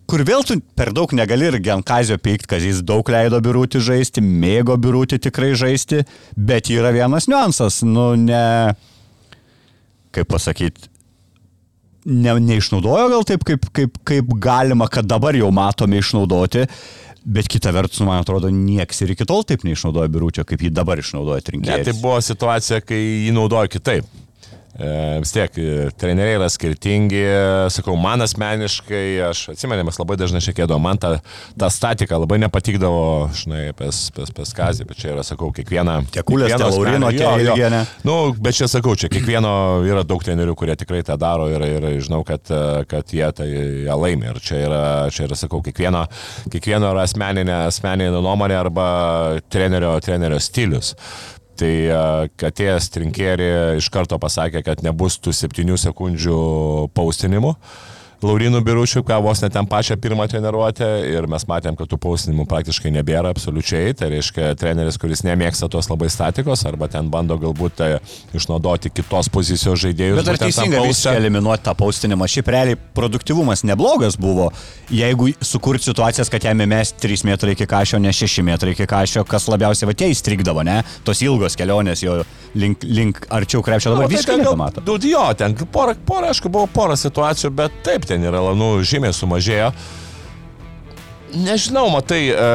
kur vėl tu per daug negali ir Genkazio pykt, kad jis daug leido birūti žaisti, mėgo birūti tikrai žaisti, bet yra vienas niuansas, nu ne, kaip pasakyti, ne, neišnaudojo gal taip, kaip, kaip, kaip galima, kad dabar jau matome išnaudoti. Bet kita vertus, man atrodo, nieks ir iki tol taip neišnaudojo biurūčio, kaip jį dabar išnaudoja trinkėjai. Ne, tai buvo situacija, kai jį naudojo kitaip. E, vis tiek, e, treneriai yra skirtingi, sakau, man asmeniškai, aš atsimenu, mes labai dažnai šekėdavo, man ta, ta statika labai nepatikdavo, žinai, pes, pes, pes kazį, bet čia yra, sakau, kiekviena... Tekulės, Laurino, Kelgienė. Nu, bet čia sakau, čia kiekvieno yra daug trenerių, kurie tikrai tą daro ir, ir žinau, kad, kad jie tai jie laimi. Ir čia yra, čia yra, sakau, kiekvieno, kiekvieno yra asmeninė, asmeninė nuomonė arba trenerio, trenerio stilius. Tai atėjęs trinkėri iš karto pasakė, kad nebus tų septynių sekundžių paustinimų. Laurinu Birušiu, ką vos net ten pačią pirmą treniruotę ir mes matėm, kad tų paustinimų praktiškai nebėra absoliučiai. Tai reiškia, treneris, kuris nemėgsta tos labai statikos arba ten bando galbūt tai išnaudoti kitos pozicijos žaidėjus. Bet ar teisinga visiškai eliminuoti tą paustinimą? Šiaip realiai produktivumas neblogas buvo. Jeigu sukurti situacijas, kad jame mes 3 metrai iki kažio, ne 6 metrai iki kažio, kas labiausiai va tie įstrigdavo, ne? Tos ilgos kelionės jo link, link arčiau krepšio dabar no, visiškai nepamato. Du, jo, ten pora, pora, aišku, buvo pora situacijų, bet taip, ten yra, nu, žymiai sumažėjo. Nežinau, matai, e,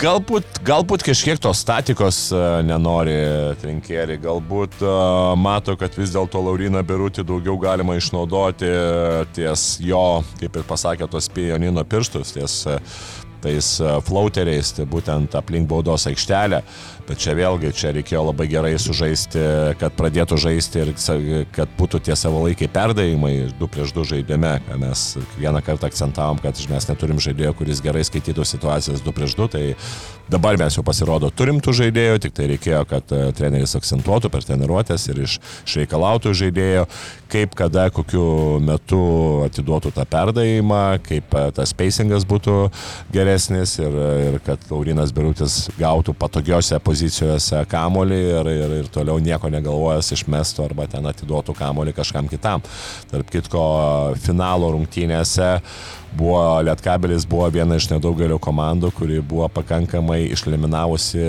galbūt, galbūt kažkiek tos statikos e, nenori trinkėri, galbūt e, mato, kad vis dėlto Laurina Berutį daugiau galima išnaudoti ties jo, kaip ir pasakė, tos pianino pirštus, ties tais flauteriais, tai būtent aplink baudos aikštelę. Bet čia vėlgi, čia reikėjo labai gerai sužaisti, kad pradėtų žaisti ir kad būtų tie savalaikiai perdavimai, du prieš du žaidime. Mes vieną kartą akcentavom, kad mes neturim žaidėjo, kuris gerai skaitytų situacijas du prieš du, tai dabar mes jau pasirodo turim tų žaidėjų, tik tai reikėjo, kad e, treneris akcentuotų per treniruotės ir iš, išreikalautų žaidėjo, kaip, kada, kokiu metu atiduotų tą perdavimą, kaip e, tas pacingas būtų geresnis ir, ir kad Laurinas Birutis gautų patogiose pozicijose kamolį ir, ir, ir toliau nieko negalvojęs išmestų arba ten atiduotų kamolį kažkam kitam. Tarp kitko, finalo rungtynėse buvo Lietkabelis buvo viena iš nedaugelio komandų, kuri buvo pakankamai išeliminavusi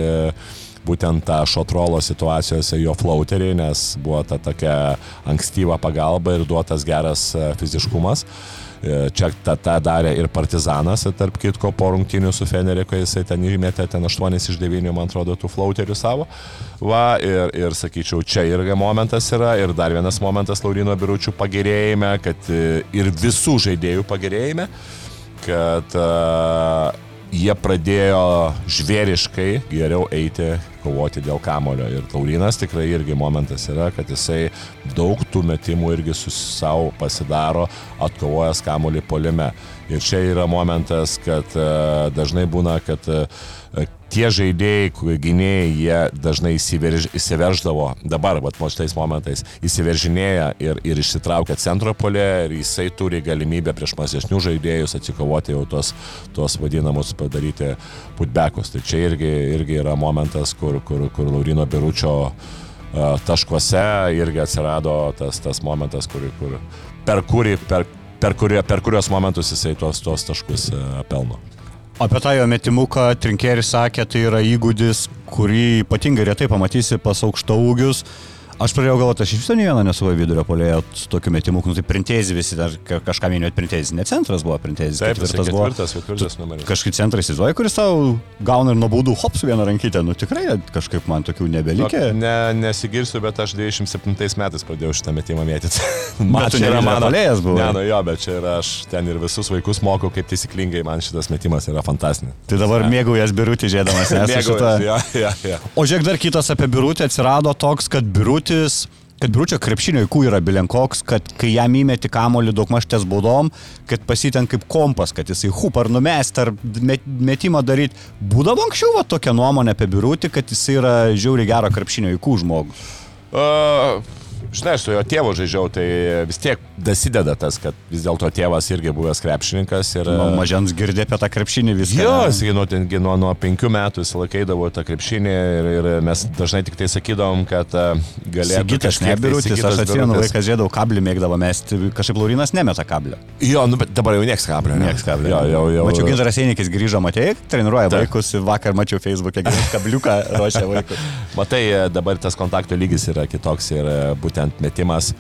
būtent tą šotrolo situacijose jo flauterį, nes buvo ta tokia ankstyva pagalba ir duotas geras e, fiziškumas. E, čia tą, tą darė ir Partizanas, tarp kitko, po rungtinių su Fenerė, kai jisai ten įmetė ten 8 iš 9, man atrodo, tų flauterių savo. Va, ir, ir sakyčiau, čia irgi momentas yra. Ir dar vienas momentas Laurino Biručių pagerėjime, kad e, ir visų žaidėjų pagerėjime, kad uh, jie pradėjo žvėriškai geriau eiti kovoti dėl kamulio. Ir Taurinas tikrai irgi momentas yra, kad jisai daug tų metimų irgi su savo pasidaro, atkovojęs kamulį polime. Ir čia yra momentas, kad uh, dažnai būna, kad uh, tie žaidėjai, gynėjai, jie dažnai įsiverž, įsiverždavo, dabar, vat, mo šitais momentais, įsiveržinėja ir, ir išsitraukia centro polė ir jisai turi galimybę prieš mažesnių žaidėjus atsikovoti jau tos, tos vadinamus padaryti putbekus. Tai čia irgi, irgi yra momentas, kur, kur, kur Laurino Biručio taškuose irgi atsirado tas, tas momentas, kur, kur, per kurį, per per, kurio, per kurios momentus jisai tuos, tuos taškus pelno. Apie tą jo metimuką Trinkeris sakė, tai yra įgūdis, kurį ypatingai retai pamatysi pas aukšta ūgius. Aš pradėjau galvoti, aš iš viso ne vieną nesu vidurio polėjo su tokiu metimu, nu tai printezį visi, dar kažką minėjot printezį, ne centras buvo printezį. Taip, ketvirtas buvo. Ketvirtas, ketvirtas numeris. Kažkaip centras įsivaizduoja, kuris tau gauna ir nuo baudų hops vieną rankytę, nu tikrai kažkaip man tokių nebelikė. Nu, ne, nesigirsiu, bet aš 27 metais pradėjau šitą metimą mėtyti. Matai, čia yra mano polėjas buvo. Ne, nu jo, bet čia yra aš ten ir visus vaikus mokau, kaip taisyklingai man šitas metimas yra fantastinis. Tai dabar mėgaujas birutį žėdamas, nes šitą... ja, ja, ja. O žiūrėk, dar kitas apie birutį atsirado toks, kad birutis kad Briučio krepšinio įkų yra bilenkoks, kad kai jam įmeti kamolį daug maštės baudom, kad pasiten kaip kompas, kad jisai hup ar numest ar metimą daryti. Būdavo anksčiau va, tokia nuomonė apie Briutį, kad jisai yra žiauriai gero krepšinio įkų žmogus. Uh, žinai, su jo tėvu žaidžiau, tai vis tiek dasideda tas, kad vis dėlto tėvas irgi buvęs krepšininkas. Ir... Nuo mažens girdė apie tą krepšinį visą. Jo, jis nuo, nuo, nuo penkių metų jis laikydavo tą krepšinį ir, ir mes dažnai tik tai sakydavom, kad galėtų... Sigitas nebirutis, aš atsimenu, vaikas žiedau kablį mėgdavo mesti, kažkaip Laurinas nemeta kablio. Jo, nu, bet dabar jau nieks kablio. Nieks kablio. Jo, jau, jau. Mačiau, Gintaras Einikis grįžo, matėjai, treniruoja Ta. vaikus, vakar mačiau Facebook'e, kabliuką ruošia vaikus. Matai, dabar tas kontakto lygis yra kitoks ir būtent metimas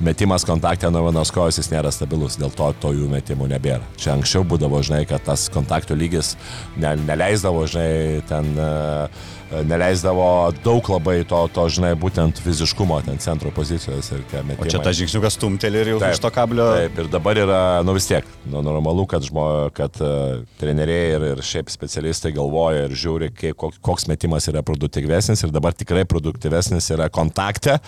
metimas kontakte nuo vienos kojos jis nėra stabilus, dėl to to jų metimų nebėra. Čia anksčiau būdavo, žinai, kad tas kontakto lygis ne, neleisdavo, žinai, ten uh, neleisdavo daug labai to, to žinai, būtent fiziškumo ten centro pozicijos ir ką metimai. O čia tas žingsniukas stumteli ir jau taip, iš to kablio. Taip, ir dabar yra, nu vis tiek, nu, normalu, kad, žmo, kad uh, treneriai ir, ir šiaip specialistai galvoja ir žiūri, kaip, koks metimas yra produktyvesnis ir dabar tikrai produktyvesnis yra kontakte.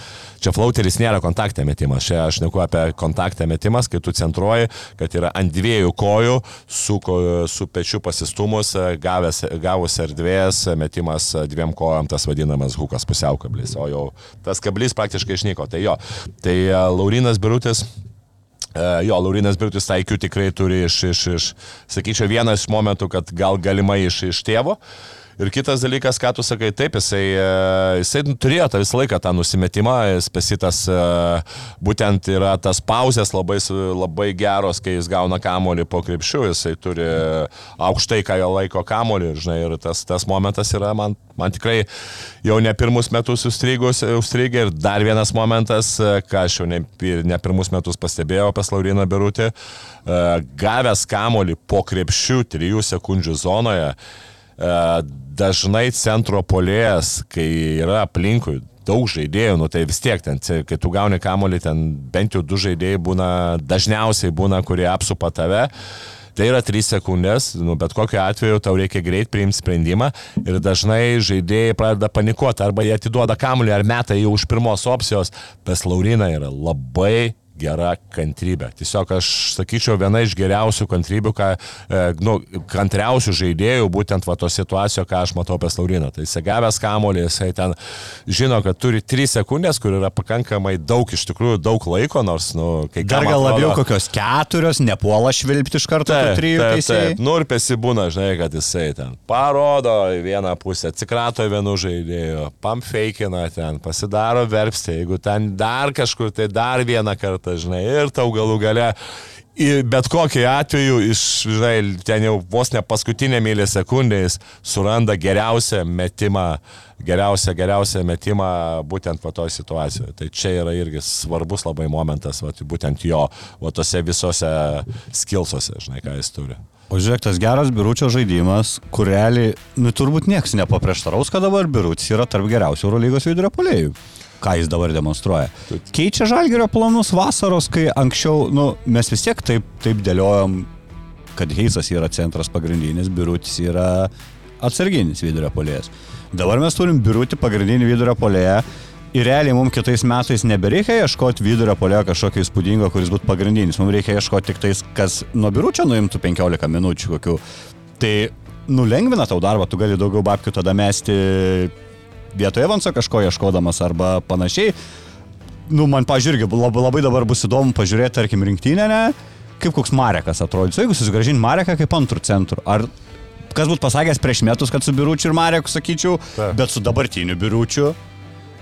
Čia flauteris nėra kontakte metimas, čia aš neku apie kontaktę metimas, kai tu centruoji, kad yra ant dviejų kojų, su, su pečiu pasistumus, gavęs, gavus erdvės, metimas dviem kojom tas vadinamas hukas pusiaukablis, o jau tas kablys praktiškai išnyko. Tai jo, tai e, Laurinas Birutis e, Jo, Laurinas Birtis taikių tikrai turi iš, iš, iš, sakyčiau, vienas momentų, kad gal galimai iš, iš tėvo. Ir kitas dalykas, ką tu sakai, taip, jisai, e, jisai turėjo tą visą laiką tą nusimetimą, jis pasitas būtent yra tas pauzės labai, labai geros, kai jis gauna kamolį po krepšių, jisai turi aukštai, ką jo laiko kamolį, žinai, ir tas, tas momentas yra man man tikrai jau ne pirmus metus užstrigė ir dar vienas momentas, ką aš jau ne, ne pirmus metus pastebėjau pas Lauriną Berutį, e, gavęs kamolį po krepšių 3 sekundžių zonoje, e, dažnai centro polėjas, kai yra aplinkui daug žaidėjų, nu tai vis tiek ten, kai tu gauni kamolį, ten bent jau du žaidėjai būna, dažniausiai būna, kurie apsupa tave. Tai yra 3 sekundės, nu, bet kokiu atveju tau reikia greit priimti sprendimą ir dažnai žaidėjai pradeda panikuoti arba jie atiduoda kamuolį ar metą jau už pirmos opcijos, pas Laurina yra labai gera kantrybė. Tiesiog aš sakyčiau, viena iš geriausių kantrybių, ką, e, nu, kantriausių žaidėjų, būtent va to situacijo, ką aš matau apie Lauriną. Tai jisai gavęs kamolį, jisai ten žino, kad turi 3 sekundės, kur yra pakankamai daug, iš tikrųjų daug laiko, nors, nu, kai Dar gal atrodo, labiau kokios keturios, nepuola švilpti iš karto taip, trijų taip, teisėjų. Taip, nu ir pesibūna, žinai, kad jisai ten parodo į vieną pusę, atsikrato vienu žaidėju, pamfeikina ten, pasidaro verpstė, jeigu ten dar kažkur, tai dar vieną kartą kartą, žinai, ir tau galų gale bet kokiu atveju, iš, žinai, ten jau vos ne paskutinė mylė sekundės suranda geriausią metimą, geriausią, geriausią metimą būtent po toj situacijoje. Tai čia yra irgi svarbus labai momentas, va, būtent jo, va tose visose skilsose, žinai, ką jis turi. O žiūrėk, tas geras biručio žaidimas, kur realiai, nu turbūt niekas nepaprieštaraus, kad dabar birutis yra tarp geriausių Eurolygos vidurio polėjų ką jis dabar demonstruoja. Keičia žalgerio planus vasaros, kai anksčiau, nu, mes vis tiek taip, taip dėliojom, kad Heisas yra centras pagrindinis, Birutis yra atsarginis vidurio polėjas. Dabar mes turim Birutį pagrindinį vidurio polėją Ir realiai mums kitais metais nebereikia ieškoti vidurio polio kažkokio įspūdingo, kuris būtų pagrindinis. Mums reikia ieškoti tik tais, kas nuo biuručio nuimtų 15 minučių kokių. Tai nulengvina tau darbą, tu gali daugiau babkių tada mesti vietoje Evanso kažko ieškodamas arba panašiai. Nu, man, pažiūrėk, labai, labai dabar bus įdomu pažiūrėti, tarkim, rinktinę, ne? kaip koks Marekas atrodys. Jeigu susigražinti Mareką kaip antrų centrų, ar kas būtų pasakęs prieš metus, kad su Biručiu ir Mareku sakyčiau, Ta. bet su dabartiniu Biručiu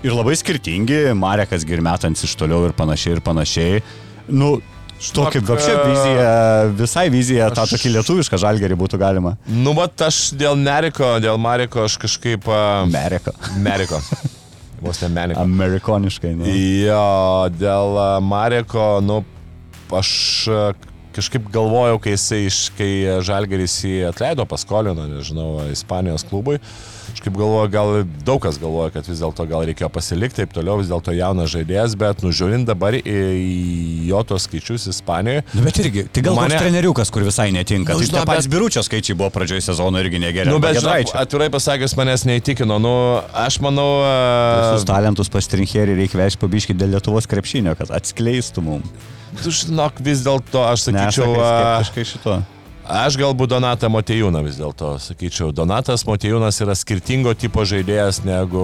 ir labai skirtingi, Marekas girmetants iš toliau ir panašiai ir panašiai. Nu, Štok kaip apšė vizija, visai vizija, aš... tą tokį lietuvišką žalgerį būtų galima. Nu, mat, aš dėl Meriko, dėl Mariko aš kažkaip... Uh, Meriko. Meriko. Vos ne Meriko. Amerikoniškai, nu. Jo, dėl uh, Mariko, nu, aš kažkaip galvojau, kai jisai, kai Žalgeris jį atleido, paskolino, nežinau, Ispanijos klubui. Uh, Kažkaip galvoju, gal daug kas galvoja, kad vis dėlto gal reikėjo pasilikti, taip toliau, vis dėlto jaunas žaidėjas, bet nužiūrint dabar į jo tos skaičius Ispanijoje. Nu, bet irgi, tai gal mane... treneriukas, kur visai netinka. Nu, tai žinau, patys bet... biručio skaičiai buvo pradžioje sezono irgi negeri. Nu, bet žinai, atvirai pasakęs, manęs neįtikino. Nu, aš manau... Uh... Visus talentus pas Trincherį reikia vežti pabiškį dėl Lietuvos krepšinio, kad atskleistų mums. Tu žinok, vis dėlto aš sakyčiau... Ne, aš kažkaip šito. Aš galbūt Donatą Motejūną vis dėlto sakyčiau. Donatas Motejūnas yra skirtingo tipo žaidėjas negu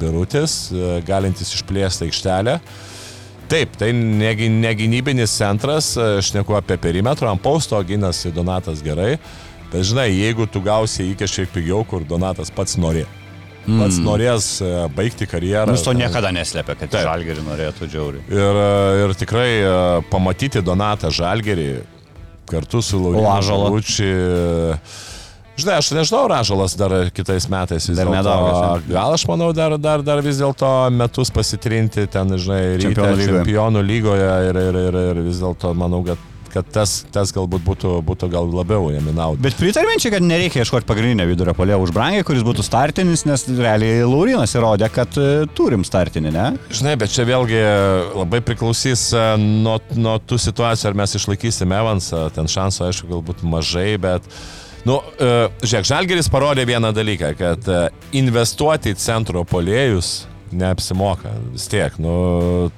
Birutis, galintis išplėsti aikštelę. Taip, tai negynybinis centras, aš neku apie perimetrą, ant pausto ginasi Donatas gerai, bet žinai, jeigu tu gausi jį kažkiek pigiau, kur Donatas pats nori. Pats mm. norės e, baigti karjerą. Jūs to niekada neslėpia, kad Žalgerį norėtų džiauriai. Ir, e, ir tikrai e, pamatyti Donatą Žalgerį, kartu su Laurinu Žalučiu. Žinai, aš nežinau, Ražalas dar kitais metais vis dėlto. Gal aš manau, dar, dar, dar vis dėlto metus pasitrinti ten, žinai, čempionų, ryte, čempionų lygoje ir, ir, ir, ir vis dėlto manau, kad kad tas, tas galbūt būtų, būtų gal labiau jame nauda. Bet pritarminčiai, kad nereikia ieškoti pagrindinio vidurio polio už brangiai, kuris būtų startinis, nes realiai Laurinas įrodė, kad uh, turim startinį, ne? Žinai, bet čia vėlgi labai priklausys uh, nuo, nuo tų situacijų, ar mes išlaikysime Evansą, ten šansų aišku galbūt mažai, bet Nu, uh, žiūrėk, Žalgeris parodė vieną dalyką, kad investuoti į centro polėjus neapsimoka vis tiek. Nu,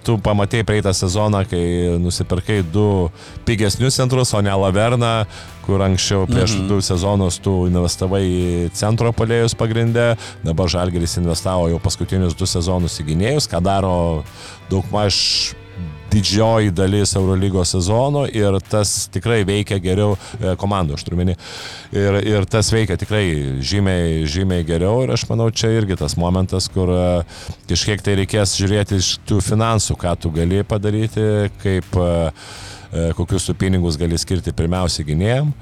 tu pamatėjai praeitą sezoną, kai nusipirkai du pigesnius centrus, o ne Laverną, kur anksčiau prieš mm -hmm. du sezonus tu investavai į centro palėjus pagrindę, dabar Žalgeris investavo jau paskutinius du sezonus į gynėjus, ką daro daugmaž didžioji dalis Eurolygos sezono ir tas tikrai veikia geriau e, komandų, aš turiu menį. Ir, ir tas veikia tikrai žymiai, žymiai geriau ir aš manau, čia irgi tas momentas, kur e, kažkiek tai reikės žiūrėti iš tų finansų, ką tu gali padaryti, kaip, e, kokius tu pinigus gali skirti pirmiausia gynėjim.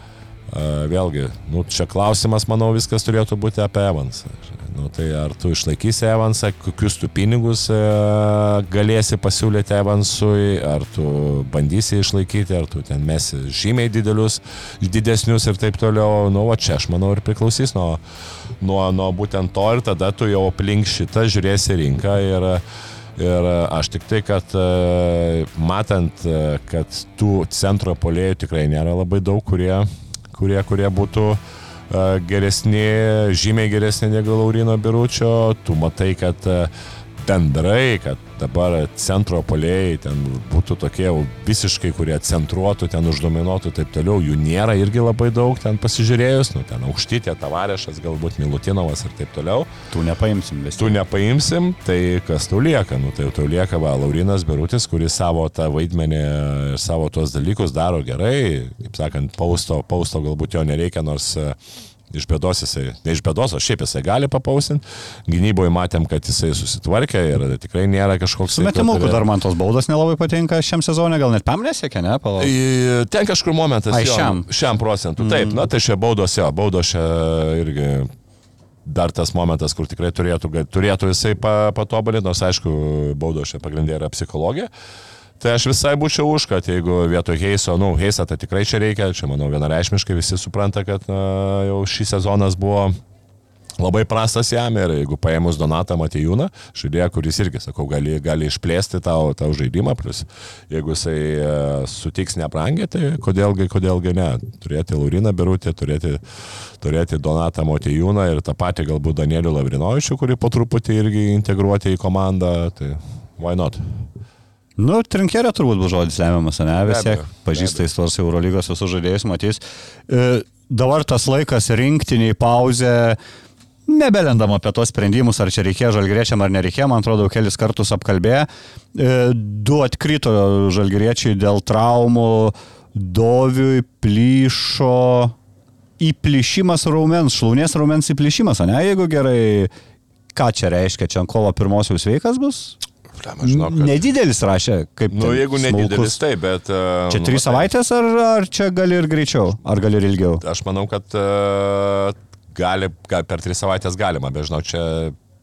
Vėlgi, nu, čia klausimas, manau, viskas turėtų būti apie Evansą. Nu, tai ar tu išlaikysi Evansą, kokius tu pinigus e, galėsi pasiūlyti Evansui, ar tu bandysi išlaikyti, ar tu ten mesi žymiai didelius, didesnius ir taip toliau. Nu, o čia aš manau ir priklausys nuo, nuo, nuo būtent to ir tada tu jau aplink šitą žiūrėsi rinką ir Ir aš tik tai, kad e, matant, e, kad tų centro polėjų tikrai nėra labai daug, kurie, kurie, kurie būtų uh, geresni, žymiai geresni negu Laurino Biručio, tu matai, kad bendrai, kad dabar centro polėjai ten būtų tokie jau visiškai, kurie centruotų, ten uždominuotų ir taip toliau, jų nėra irgi labai daug ten pasižiūrėjus, nu ten aukštytė, tavarešas, galbūt Milutinovas ir taip toliau. Tu nepaimsim vis. Tu nepaimsim, tai kas tau lieka? Nu tai tau lieka va, Laurinas Berutis, kuris savo tą vaidmenį ir savo tuos dalykus daro gerai, kaip sakant, pausto, pausto galbūt jo nereikia, nors Iš bėdos jisai, ne iš bėdos, o šiaip jisai gali papausinti. Gynyboje matėm, kad jisai susitvarkė ir tikrai nėra kažkoks... Su metimu, kad dar man tos baudos nelabai patinka šiam sezonui, gal net pam nesiekia, ne? Palauk. Ten kažkur momentas. Ai, šiam. Jo, šiam procentų. Mm. Taip, na tai šie baudos, jo, baudos čia irgi dar tas momentas, kur tikrai turėtų, turėtų jisai patobulinti, nors aišku, baudos čia pagrindė yra psichologija. Tai aš visai būčiau už, kad jeigu vietoj Heiso, nu, Heisą tai tikrai čia reikia, čia manau vienareišmiškai visi supranta, kad na, jau šį sezonas buvo labai prastas jam ir jeigu paėmus Donatą Matejūną, žaidėją, kuris irgi, sakau, gali, gali išplėsti tau, tau žaidimą, plus jeigu jisai uh, sutiks nebrangę, tai kodėlgi, kodėlgi ne. Turėti Lauriną Birutę, turėti, turėti Donatą Matejūną ir tą patį galbūt Danielių Lavrinovičių, kurį po truputį irgi integruoti į komandą, tai why not? Nu, trinkerė turbūt bus žodis lemiamas, ne? Vis tiek pažįstais tos Eurolygos visus žaidėjus, matys. E, dabar tas laikas rinktiniai pauzė. Nebelendam apie tos sprendimus, ar čia reikėjo žalgriečiam ar nereikėjo, man atrodo, kelis kartus apkalbėjo. E, du atkrito žalgriečiai dėl traumų, Doviui plyšo įplyšimas raumens, šlaunės raumens įplyšimas, ne, jeigu gerai, ką čia reiškia, čia ant kovo pirmosios sveikas bus? Žinau, kad... Nedidelis rašė, kaip... Nu, jeigu nedidelis, tai, bet... Uh, čia trys nu, savaitės, ar, ar čia gali ir greičiau, ar gali ir ilgiau? Aš manau, kad uh, gali, gal, per tris savaitės galima, bet žinau, čia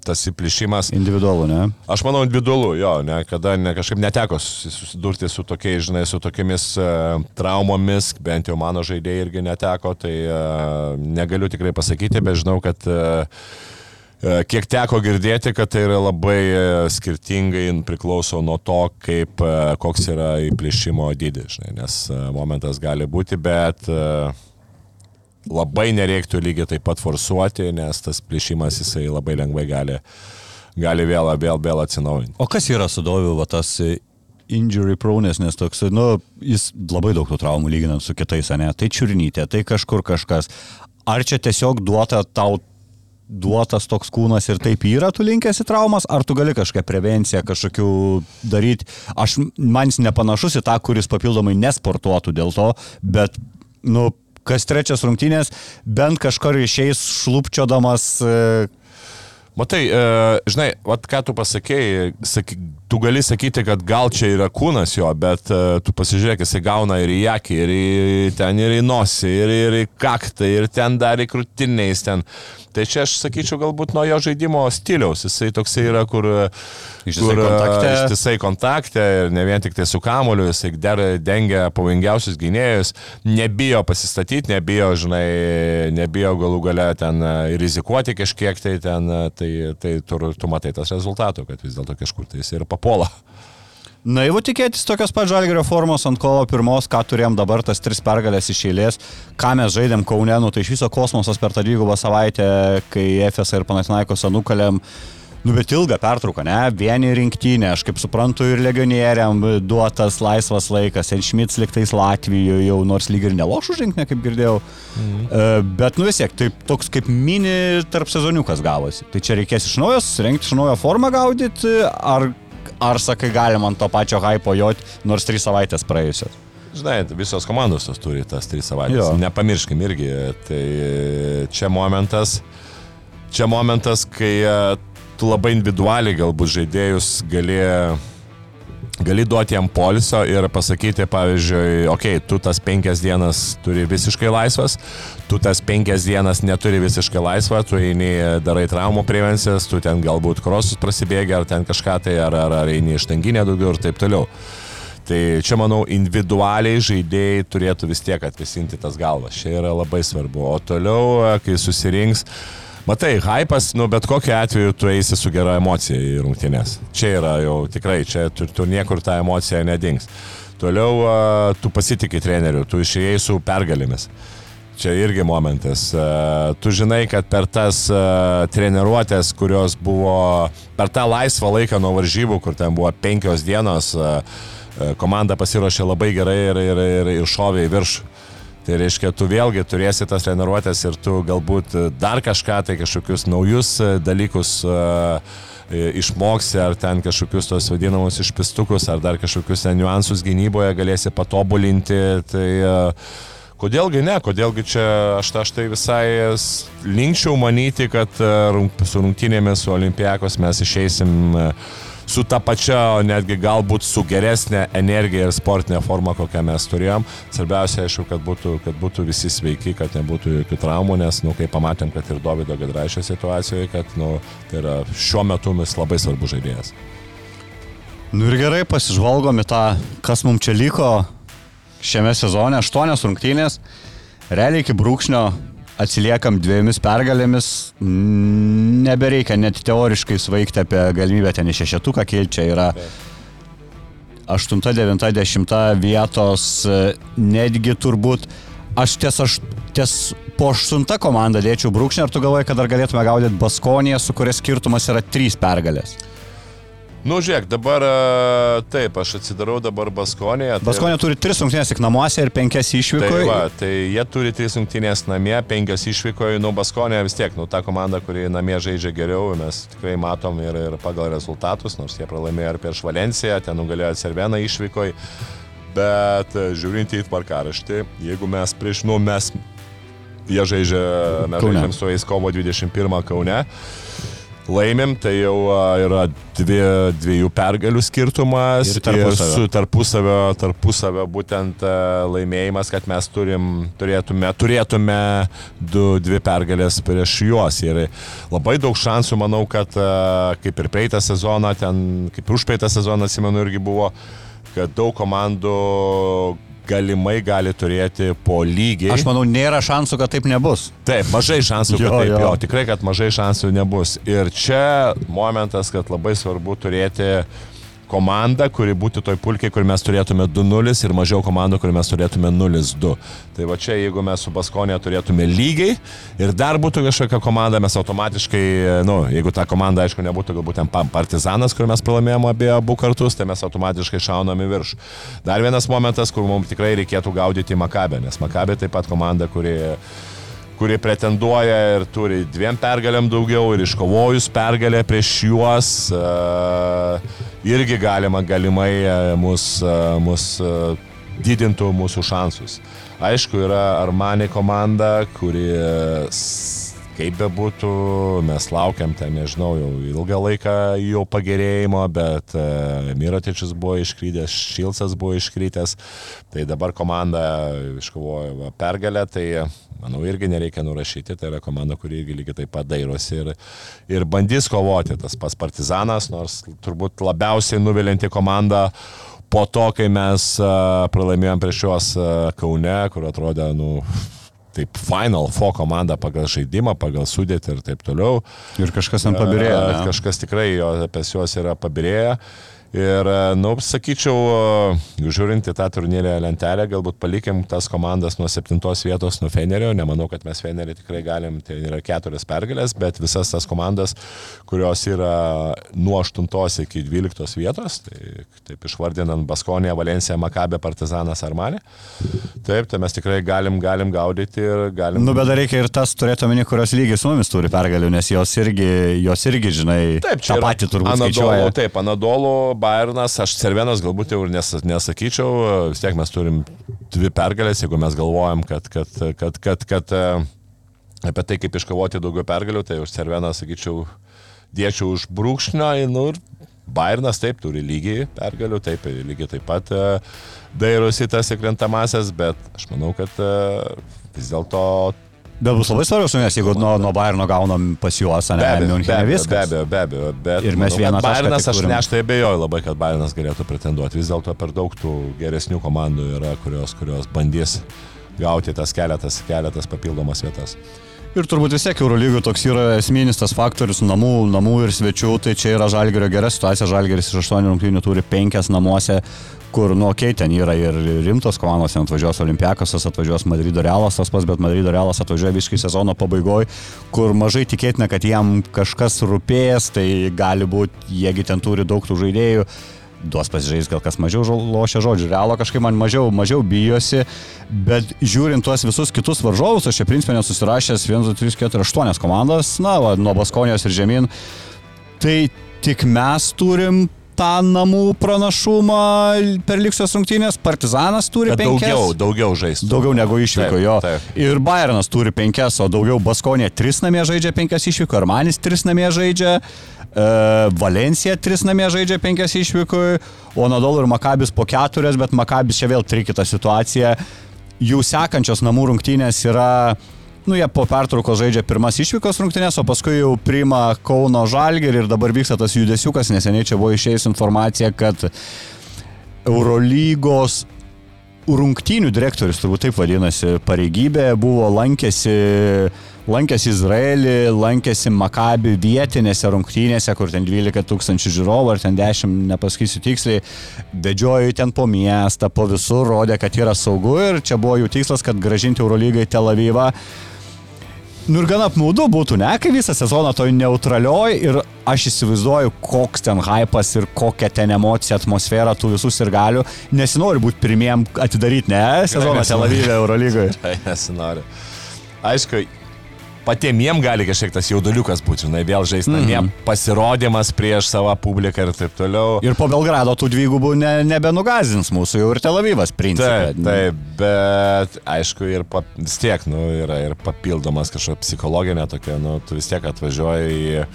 tas įplyšimas. Individualu, ne? Aš manau, individualu, jo, ne, kada ne, kažkaip neteko susidurti su tokiais, žinai, su tokiamis uh, traumomis, bent jau mano žaidėjai irgi neteko, tai uh, negaliu tikrai pasakyti, bet žinau, kad uh, Kiek teko girdėti, kad tai yra labai skirtingai priklauso nuo to, kaip, koks yra įplišimo dydis, žinai, nes momentas gali būti, bet labai nereiktų lygiai taip pat forsuoti, nes tas plišimas jisai labai lengvai gali, gali vėl, vėl, vėl atsinaujinti. O kas yra su Doviu, va, tas injury praunes, nes toks, nu, jis labai daug tų traumų lyginant su kitais, ne? Tai čiurnytė, tai kažkur kažkas. Ar čia tiesiog duota tau duotas toks kūnas ir taip yra, tu linkęs į traumas, ar tu gali kažkokią prevenciją kažkokių daryti. Aš, man jis nepanašus į tą, kuris papildomai nesportuotų dėl to, bet, nu, kas trečias rungtynės, bent kažkur išeis šlupčiodamas. E... Matai, e, žinai, vat, ką tu pasakėjai, saky, tu gali sakyti, kad gal čia yra kūnas jo, bet e, tu pasižiūrėk, jisai gauna ir į akį, ir į, ten, ir į nosį, ir, ir į kaktą, ir ten dar į krūtiniais ten. Tai čia aš sakyčiau galbūt nuo jo žaidimo stiliaus. Jisai toksai yra, kur ištisai kontakte. Ištisai kontakte ir ne vien tik tai su kamoliu, jisai der, dengia pavojingiausius gynėjus, nebijo pasistatyti, nebijo, žinai, nebijo galų gale ten rizikuoti kažkiek tai ten, tai, tai tu, tu matai tas rezultatų, kad vis dėlto kažkur tai jis ir papuola. Naivu tikėtis tokios pat žalgerio formos ant kovo pirmos, ką turėjom dabar, tas tris pergalės iš eilės, ką mes žaidėm Kaunenu, tai iš viso kosmosas per tą dvigubą savaitę, kai FSA ir Panathinaikos nukalėm. Nu, bet ilgą pertrauką, ne? Vieni rinktinė, aš kaip suprantu, ir legionieriam duotas laisvas laikas, N. Šmits liktais Latvijoje jau nors lyg ir nelošų žingsnė, kaip girdėjau. Mhm. Uh, bet, nu vis tiek, tai toks kaip mini tarp sezoniukas gavosi. Tai čia reikės iš naujo, rengti iš naujo formą gaudyti, ar ar sakai, galima ant to pačio hypo joti, nors trys savaitės praėjusios. Žinai, visos komandos tos turi tas trys savaitės. Jo. Nepamirškim irgi, tai čia momentas, čia momentas, kai e, tu labai individualiai galbūt žaidėjus galėjai gali duoti jam poliso ir pasakyti, pavyzdžiui, okei, okay, tu tas penkias dienas turi visiškai laisvas, tu tas penkias dienas neturi visiškai laisvą, tu eini, darai traumų prevencijas, tu ten galbūt krosus prasibėgi ar ten kažką tai, ar, ar, ar eini ištanginę daugiau ir taip toliau. Tai čia, manau, individualiai žaidėjai turėtų vis tiek atvisinti tas galvas. Čia yra labai svarbu. O toliau, kai susirinks, uh, Matai, hypas, nu bet kokiu atveju tu eisi su gera emocija į rungtynės. Čia yra jau tikrai, čia tu, tu niekur tą emociją nedings. Toliau tu pasitikė treneriu, tu išėjai su pergalėmis. Čia irgi momentas. Tu žinai, kad per tas treniruotės, kurios buvo per tą laisvą laiką nuo varžybų, kur ten buvo penkios dienos, komanda pasiruošė labai gerai ir, ir, ir, ir šovė į viršų. Tai reiškia, tu vėlgi turėsi tas treniruotės ir tu galbūt dar kažką, tai kažkokius naujus e, dalykus uh, išmoksi, ar ten kažkokius tos vadinamus išpistukus, ar dar kažkokius niuansus gynyboje galėsi patobulinti. Tai kodėlgi ne, kodėlgi čia aš, aš tai visai linkčiau manyti, kad su rungtynėmis, su olimpijakos mes išeisim uh, su ta pačia, netgi galbūt su geresnė energija ir sportinė forma, kokią mes turėjom. Svarbiausia, aišku, kad būtų, kad būtų visi sveiki, kad nebūtų jokių traumų, nes, nu, kai pamatėm, kad ir Davido Gedraišio situacijoje, kad, nu, tai yra šiuo metu vis labai svarbus žaidėjas. Nu ir gerai, pasižvalgom į tą, kas mums čia liko šiame sezone, aštuonios rungtynės, realiai iki brūkšnio atsiliekam dviejomis pergalėmis, nebereikia net teoriškai svaigti apie galimybę ten į šešetuką kilti, čia yra 8, 9, 10 vietos, netgi turbūt aš ties, aš ties po aštunta komanda dėčiau brūkšnį, ar tu galvoji, kad dar galėtume gaudyti Baskoniją, su kuria skirtumas yra 3 pergalės? Nu, žiūrėk, dabar taip, aš atsidarau dabar Baskonėje. Tai... Baskonė turi tris rungtynės tik namuose ir penkias išvykoje. Tai, va, tai jie turi tris rungtynės namie, penkias išvykoje, nu Baskonė vis tiek, nu ta komanda, kuri namie žaidžia geriau, mes tikrai matom ir, ir pagal rezultatus, nors jie pralaimėjo ir prieš Valenciją, ten nugalėjo Cerveną išvykoje. Bet žiūrint į tvarkaraštį, jeigu mes prieš, nu mes, jie žaidžia, mes žaidžiam su jais kovo 21 Kaune laimim, tai jau yra dvi, dviejų pergalių skirtumas ir, ir su tarpusavio, tarpusavio būtent laimėjimas, kad mes turim, turėtume, turėtume du, dvi pergalės prieš juos. Ir labai daug šansų, manau, kad kaip ir praeitą sezoną, ten kaip ir už praeitą sezoną, atsimenu, irgi buvo kad daug komandų galimai gali turėti po lygiai. Aš manau, nėra šansų, kad taip nebus. Taip, mažai šansų, kad jo, taip, jo. jo, tikrai, kad mažai šansų nebus. Ir čia momentas, kad labai svarbu turėti komanda, kuri būtų toj pulkiai, kur mes turėtume 2-0 ir mažiau komandų, kur mes turėtume 0-2. Tai va čia, jeigu mes su Baskonė turėtume lygiai ir dar būtų kažkokia komanda, mes automatiškai, nu, jeigu ta komanda, aišku, nebūtų galbūt ten Partizanas, kur mes pralaimėjome apie abu kartus, tai mes automatiškai šaunam į viršų. Dar vienas momentas, kur mums tikrai reikėtų gaudyti Makabę, nes Makabė taip pat komanda, kuri kuri pretenduoja ir turi dviem pergalėm daugiau ir iškovojus pergalę prieš juos, uh, irgi galima galimai mus, uh, mus didintų mūsų šansus. Aišku, yra Armani komanda, kuri kaip bebūtų, mes laukiam ten, nežinau, jau ilgą laiką jo pagerėjimo, bet uh, Mirotičius buvo iškrydęs, Šilcas buvo iškrytęs, tai dabar komanda iškovojo pergalę, tai manau irgi nereikia nurašyti, tai yra komanda, kuri irgi lygiai taip pat dairosi ir, ir bandys kovoti, tas pats Partizanas, nors turbūt labiausiai nuvilinti komanda po to, kai mes uh, pralaimėjom prieš juos Kaune, kur atrodė, nu, taip Final Four komanda pagal žaidimą, pagal sudėtį ir taip toliau. Ir kažkas ant pabirėjo. Ne? Kažkas tikrai jo, apie juos yra pabirėję. Ir, nu, sakyčiau, žiūrint į tą turnyrę lentelę, galbūt palikim tas komandas nuo septintos vietos nuo Fenerio. Nemanau, kad mes Fenerį tikrai galim, tai yra keturias pergalės, bet visas tas komandas, kurios yra nuo aštuntos iki dvyliktos vietos, tai taip išvardinant Baskoniją, Valenciją, Makabę, Partizanas ar Malį. Taip, tai mes tikrai galim, galim gaudyti ir galim. Nu, bet dar reikia ir tas turėti omeny, kurios lygis su mumis turi pergalių, nes jos irgi, jos irgi žinai, taip, čia patį turbūt. Anadolo, taip, Anadolo Bayernas, aš Cervenas galbūt jau ir nes, nesakyčiau, vis tiek mes turim dvi pergalės, jeigu mes galvojam, kad, kad, kad, kad, kad e, apie tai, kaip iškovoti daugiau pergalių, tai už Cerveną, sakyčiau, dėčiau už brūkšnio, nu ir Bayernas taip turi lygiai pergalių, taip, lygiai taip pat e, dairosi tas įkrentamasias, bet aš manau, kad e, vis dėlto Bet bus labai svarbios rungtynės, jeigu nuo, nuo Bayerno gaunam pas juos, ne, Münchenė viskas. Be abejo, be abejo. Bet, ir mes vieną Bayernas, aš neštai abejoju labai, kad Bayernas galėtų pretenduoti. Vis dėlto per daug tų geresnių komandų yra, kurios, kurios bandys gauti tas keletas, keletas papildomas vietas. Ir turbūt vis tiek Eurolygų toks yra esminis tas faktorius namų, namų ir svečių, tai čia yra Žalgerio gera situacija, Žalgeris iš 8 rungtynių turi 5 namuose, kur, nu, okei, okay, ten yra ir rimtos komandos, ten atvažiuos Olimpiakosas, atvažiuos Madrido Realas tas pats, bet Madrido Realas atvažiuoja visiškai sezono pabaigoje, kur mažai tikėtina, kad jam kažkas rūpės, tai gali būti, jiegi ten turi daug tų žaidėjų duos pasižiūrėjus, gal kas mažiau lošia žodžių. Realo kažkaip man mažiau, mažiau bijosi, bet žiūrint tuos visus kitus varžovus, aš čia principė nesusirašęs 1, 2, 3, 4, 8 komandas, na, va, nuo Baskonijos ir žemyn, tai tik mes turim tą namų pranašumą per liksios rungtynės. Partizanas turi Bet penkias. Daugiau, daugiau žaistų. Daugiau negu išvyko jo. Taip. Ir Bayernas turi penkias, o daugiau Baskonė tris namie žaidžia penkias išvyko, Armanis tris namie žaidžia. Uh, Valencija tris namie žaidžia penkias išvyko, o Nadol ir Makabis po keturias, bet Makabis čia vėl trikita situacija. Jų sekančios namų rungtynės yra uh, Nu, jie po pertraukos žaidžia pirmas išvykos rungtynės, o paskui jau priima Kauno Žalgerį ir dabar vyksta tas judesiukas, neseniai čia buvo išėjus informacija, kad Eurolygos rungtynių direktorius, turbūt taip vadinasi, pareigybė buvo lankėsi, lankėsi Izraelį, lankėsi Makabi vietinėse rungtynėse, kur ten 12 tūkstančių žiūrovų ar ten 10, nepasakysiu tiksliai, vedžiojo ten po miestą, po visur, rodė, kad yra saugu ir čia buvo jų tikslas, kad gražinti Eurolygai Tel Avivą. Nu ir gana apmaudu būtų, ne, kai visą sezoną toj neutralioj ir aš įsivaizduoju, koks ten hypas ir kokia ten emocija, atmosfera tų visų ir galių. Nesinori būti pirmiem atidaryti, ne, sezoną Tel Avive Eurolygoje. Nesinori. Aišku, patiems gali kažkiek tas jauduliukas būti, žinai, vėl žaisti namie, mm -hmm. pasirodymas prieš savo publiką ir taip toliau. Ir po Belgrado tų dvigubų ne, nebenugazins mūsų jau ir Tel Avivas, principai. Taip, taip, bet aišku, ir pa, vis tiek, nu, yra ir papildomas kažkokia psichologinė tokia, nu, tu vis tiek atvažiuoji į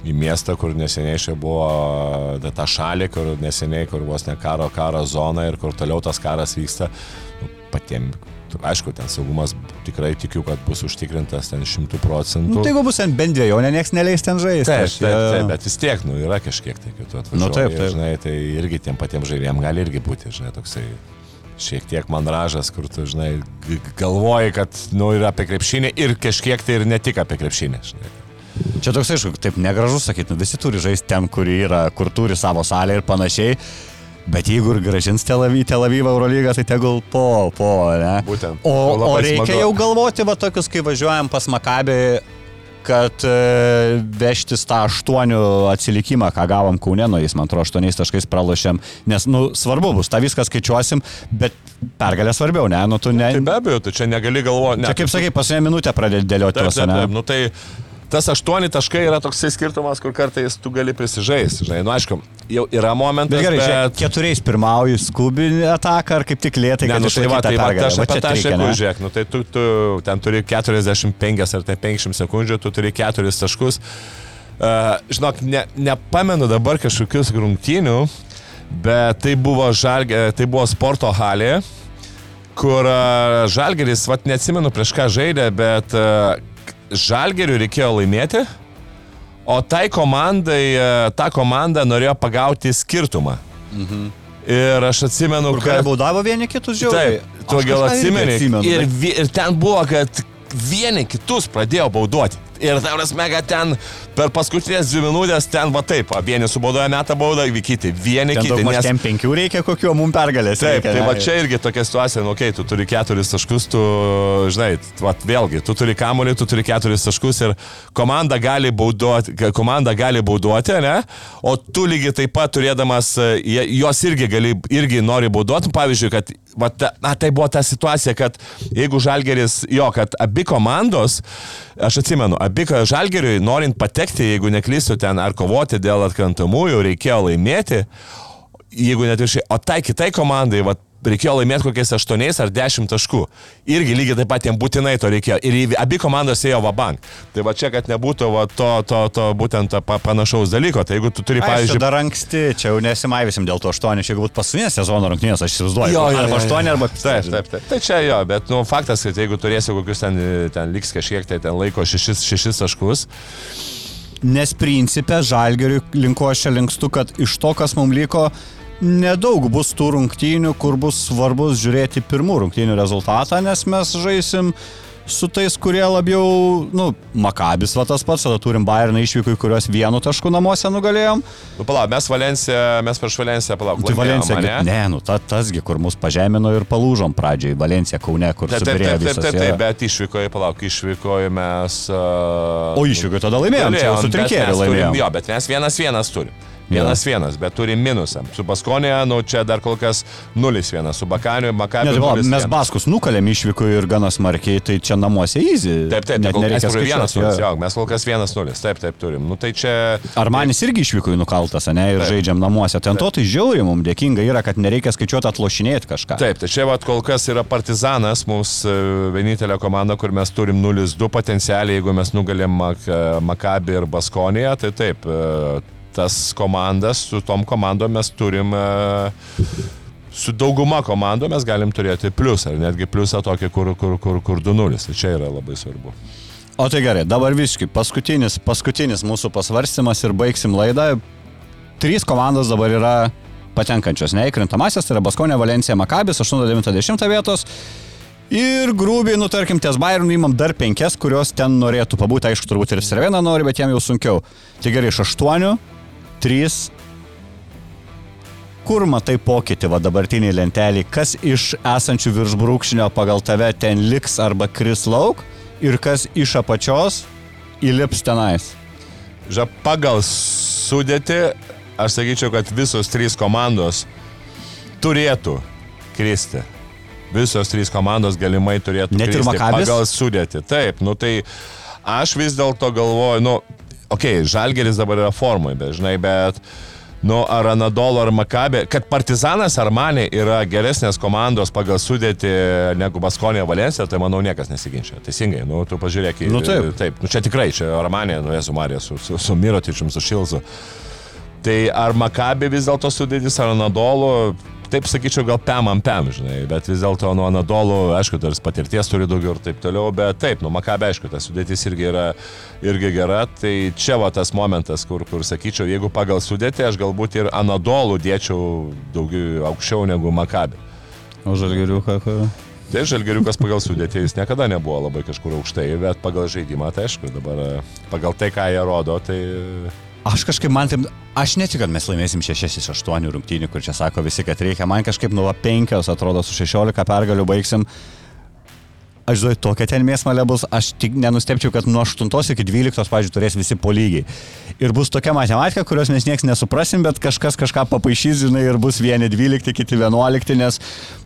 į miestą, kur neseniai čia buvo tą šalį, kur neseniai, kur vos ne karo, karo zona ir kur toliau tas karas vyksta, nu, patiems aišku, ten saugumas tikrai tikiu, kad bus užtikrintas ten šimtų procentų. Nu, tai jeigu bus ten bent dviejų, ne nieks neleis ten žaisti. Taip, taip, taip, bet vis tiek, nu, yra kažkiek tai, kad tu atvažiuoji. Nu, taip, taip. Žinai, tai irgi tiem patiems žaidėjams gali irgi būti, žinai, toksai šiek tiek mandražas, kur tu, žinai, galvoji, kad, nu, yra apie krepšinį ir kažkiek tai ir ne tik apie krepšinį, žinai. Čia toks, aišku, taip negražu sakyti, nu, visi turi žaisti ten, kur yra, kur turi savo salę ir panašiai. Bet jeigu ir gražins Tel Avivą, Tel Avivą Eurolygą, tai tegul po, po, ne? Būtent. O, o Labai reikia smagu. jau galvoti, va tokius, kai važiuojam pas Makabį, kad e, vežtis tą aštuonių atsilikimą, ką gavom Kaune, nu jis, man atrodo, aštuoniais taškais pralošėm, nes, nu, svarbu bus, tą viską skaičiuosim, bet pergalė svarbiau, ne, nu tu ne... Tai be abejo, tu čia negali galvoti. Čia kaip sakai, paskutinę minutę pradėti dėlioti Taip, taip, ne? taip, nu tai tas aštuoni taškai yra toksai skirtumas, kur kartais tu gali prisižaisti, žinai, nu aišku, jau yra momentas, Bet gerai, bet... žiūrėk, keturiais pirmauji skubinį ataką ar kaip tik lėtai, Ne, kad nu tai va, tai va, pergalę. aš apie tą ne? žiūrėk, nu tai tu, tu ten turi 45 ar tai 50 sekundžių, tu turi 4 taškus. Uh, žinok, ne, nepamenu dabar kažkokius rungtynių, bet tai buvo, žalgė, tai buvo sporto halė, kur uh, žalgeris, vat neatsimenu prieš ką žaidė, bet žalgeriui reikėjo laimėti, o tai komandai, uh, ta komanda norėjo pagauti skirtumą. Mhm. Ir aš atsimenu, Kur kad baudavo vieni kitus žiauriai. Taip, tu gal atsimeni. Atsimenu, Ir, ir ten buvo, kad vieni kitus pradėjo bauduoti. Ir ta prasme, kad ten per paskutinės dvi minutės ten va taip, vieni subaudoja metą baudą, kiti, vieni Ten kiti. Nes, ten penkių reikia, kokiu mums pergalės. taip, reikia, tai va čia irgi tokia situacija, nu, okei, okay, tu turi keturis taškus, tu, žinai, va, vėlgi, tu turi kamuolį, tu turi keturis taškus ir komanda gali bauduoti, komanda gali bauduoti, ne? O tu lygiai taip pat turėdamas, e, jos irgi, gali, irgi nori bauduoti, pavyzdžiui, kad, va, ta, na, tai buvo ta situacija, kad jeigu žalgeris, jo, kad abi komandos, aš atsimenu, abi žalgeriui norint patekti, jeigu neklysiu ten ar kovoti dėl atkrantamųjų, reikėjo laimėti, jeigu net viršiai, o tai kitai komandai, va, reikėjo laimėti kokiais 8 ar 10 taškų. Irgi lygiai taip pat jiems būtinai to reikėjo. Ir abi komandos ėjo vabank. Tai va čia, kad nebūtų va, to, to, to būtent to pa- panašaus dalyko. Tai jeigu tu turi, pavyzdžiui, dar anksti, čia jau nesimaivysim dėl to aštuonių, čia galbūt paskutinės sezono rungtynės, aš įsivaizduoju. Jo, jo, arba jo. aštuoni, arba Taip, taip, taip. Tai čia jo, bet nu, faktas, kad jeigu turėsi kokius ten, ten liks kažkiek, tai ten laiko šešis, šešis taškus. Nes principė žalgeriui linko aš čia linkstu, kad iš to, kas mums liko, nedaug bus tų rungtynių, kur bus svarbus žiūrėti pirmų rungtynių rezultatą, nes mes žaisim su tais, kurie labiau, nu, Makabis va tas pats, tada turim Bayerną išvykui, kuriuos vienu tašku namuose nugalėjom. Nu, palauk, mes Valenciją, mes prieš Valenciją, palauk, Tai Valencija, laimėjom, gi- ne, nu, ta, tasgi, kur mus pažemino ir palūžom pradžiai, Valencija Kaune, kur Taip, taip, taip, taip, visas. taip, jo. taip, bet išvykoje, palauk, išvykoje mes. Uh, O išvykoje tada laimėjom, čia jau su trinkėriu mes turim- laimėjom. Jo, bet mes vienas vienas turim. Vienas vienas, bet turim minusą. Su Baskonė, nu čia dar kol kas 0-1, su Bakaniu, tai, 0-1. mes baskus nukalėm išvyko ir gana smarkiai, tai čia namuose įzy. Taip, taip, net kas nereikia turim vienas nulis, jo, mes kol kas vienas nulis, taip, taip turim. Nu tai čia... Ar manis irgi išvyko į nukaltas, ne, ir Taip. žaidžiam namuose. Ten to tai žiauriai mums dėkinga yra, kad nereikia skaičiuoti atlošinėti kažką. Taip, tai čia vat, kol kas yra Partizanas, mūsų vienintelė komanda, kur mes turim 0-2 potencialiai, jeigu mes nugalėm Mak Makabį ir Baskoniją, tai taip, e, tas komandas, su tom komandom mes turim, e, su dauguma komandų mes galim turėti pliusą, ar netgi pliusą tokį, kur, kur, kur, kur 2-0, tai čia yra labai svarbu. O tai gerai, dabar visiškai paskutinis, paskutinis mūsų pasvarstymas ir baigsim laidą. Trys komandos dabar yra patenkančios, ne, įkrintamasis, tai yra Baskonė, Valencija, Makabis, 8-90 vietos. Ir grubiai, nu tarkim, ties Bayernų įmam dar penkias, kurios ten norėtų pabūti, aišku, turbūt ir Servena nori, bet jam jau sunkiau. Tai gerai, iš aštuonių, trys. Kur matai pokytį va dabartiniai lenteliai, kas iš esančių virš brūkšnio pagal tave ten liks arba kris lauk ir kas iš apačios įlips tenais? Ža, pagal sudėti, aš sakyčiau, kad visos trys komandos turėtų kristi. Visos trys komandos galimai turėtų Net kristi pagal sudėti. Taip, nu tai aš vis dėlto galvoju, nu, okei, okay, Žalgeris dabar yra formai, bet žinai, bet, nu, ar Anadolo, ar Makabė, kad Partizanas ar Manė yra geresnės komandos pagal sudėti negu Baskonė Valencija, tai manau niekas nesiginčia. Teisingai, nu, tu pažiūrėk į... Nu, taip. Taip, nu čia tikrai, čia Armanė, nu, esu Marija su, su, su Mirotičium, su Šilzu. Tai ar Makabė vis dėlto sudėtis, ar Anadolo, taip sakyčiau, gal pem ant pem, žinai, bet vis dėlto nuo Anadolo, aišku, dar patirties turi daugiau ir taip toliau, bet taip, nu Makabė, aišku, ta sudėtis irgi yra irgi gera, tai čia va tas momentas, kur, kur sakyčiau, jeigu pagal sudėtį, aš galbūt ir Anadolų dėčiau daugiau aukščiau negu Makabė. O žalgeriuką, kur... Tai žalgeriukas pagal sudėtį jis niekada nebuvo labai kažkur aukštai, bet pagal žaidimą, tai aišku, dabar pagal tai, ką jie rodo, tai Aš kažkaip man taip, aš netikiu, kad mes laimėsim 6 iš 8 rungtynių, kur čia sako visi, kad reikia. Man kažkaip nuo 5, atrodo, su 16 pergalių baigsim. Aš žinau, tokia ten mėsmalė bus, aš tik nenustepčiau, kad nuo 8 iki 12, pavyzdžiui, turės visi po lygiai. Ir bus tokia matematika, kurios mes nieks nesuprasim, bet kažkas kažką papaišys, žinai, ir bus vieni 12, kiti 11, nes,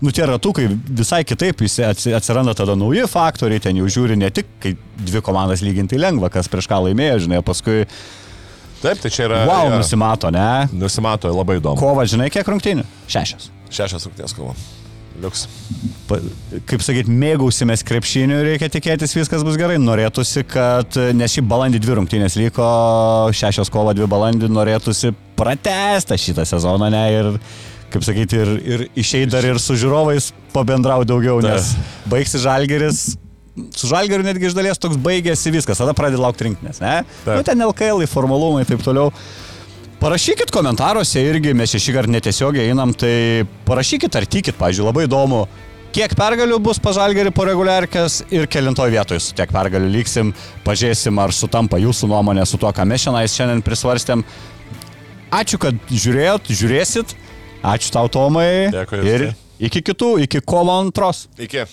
nu, tie ratukai visai kitaip, atsiranda tada nauji faktoriai, ten jau žiūri ne tik, kai dvi komandas lyginti lengva, kas prieš ką laimėjo, žinai, paskui, taip, tai čia yra... wow, jo, nusimato, ne? Nusimato, labai įdomu. Kova, žinai, kiek rungtynių? Šešios. Šešias rungtynės kovo. Liuks. Pa, kaip sakyt, mėgausimės krepšiniu, reikia tikėtis, viskas bus gerai. Norėtųsi, kad, nes šį balandį dvi rungtynės liko, šešios kovo dvi balandį, norėtųsi pratestą šitą sezoną, ne, ir, kaip sakyti, ir, ir išeiti dar ir su žiūrovais pabendrauti daugiau, nes baigsi žalgeris. Su žalgeriu netgi iš dalies toks baigėsi viskas, tada pradedi laukti rinktinės, ne? Taip. Nu, ten LKL, formalumai ir taip toliau. Parašykit komentaruose irgi, mes šį kartą netiesiogiai einam, tai parašykit ar tikit, pažiūrėjau, labai įdomu, kiek pergalių bus pažalgeri po reguliarkės ir kelintoj vietoj su tiek pergalių liksim, pažiūrėsim, ar sutampa jūsų nuomonė su tuo, ką mes šiandien, šiandien prisvarstėm. Ačiū, kad žiūrėjot, žiūrėsit. Ačiū tau, Tomai. Dėkui, Ir iki kitų, iki kovo antros. Iki.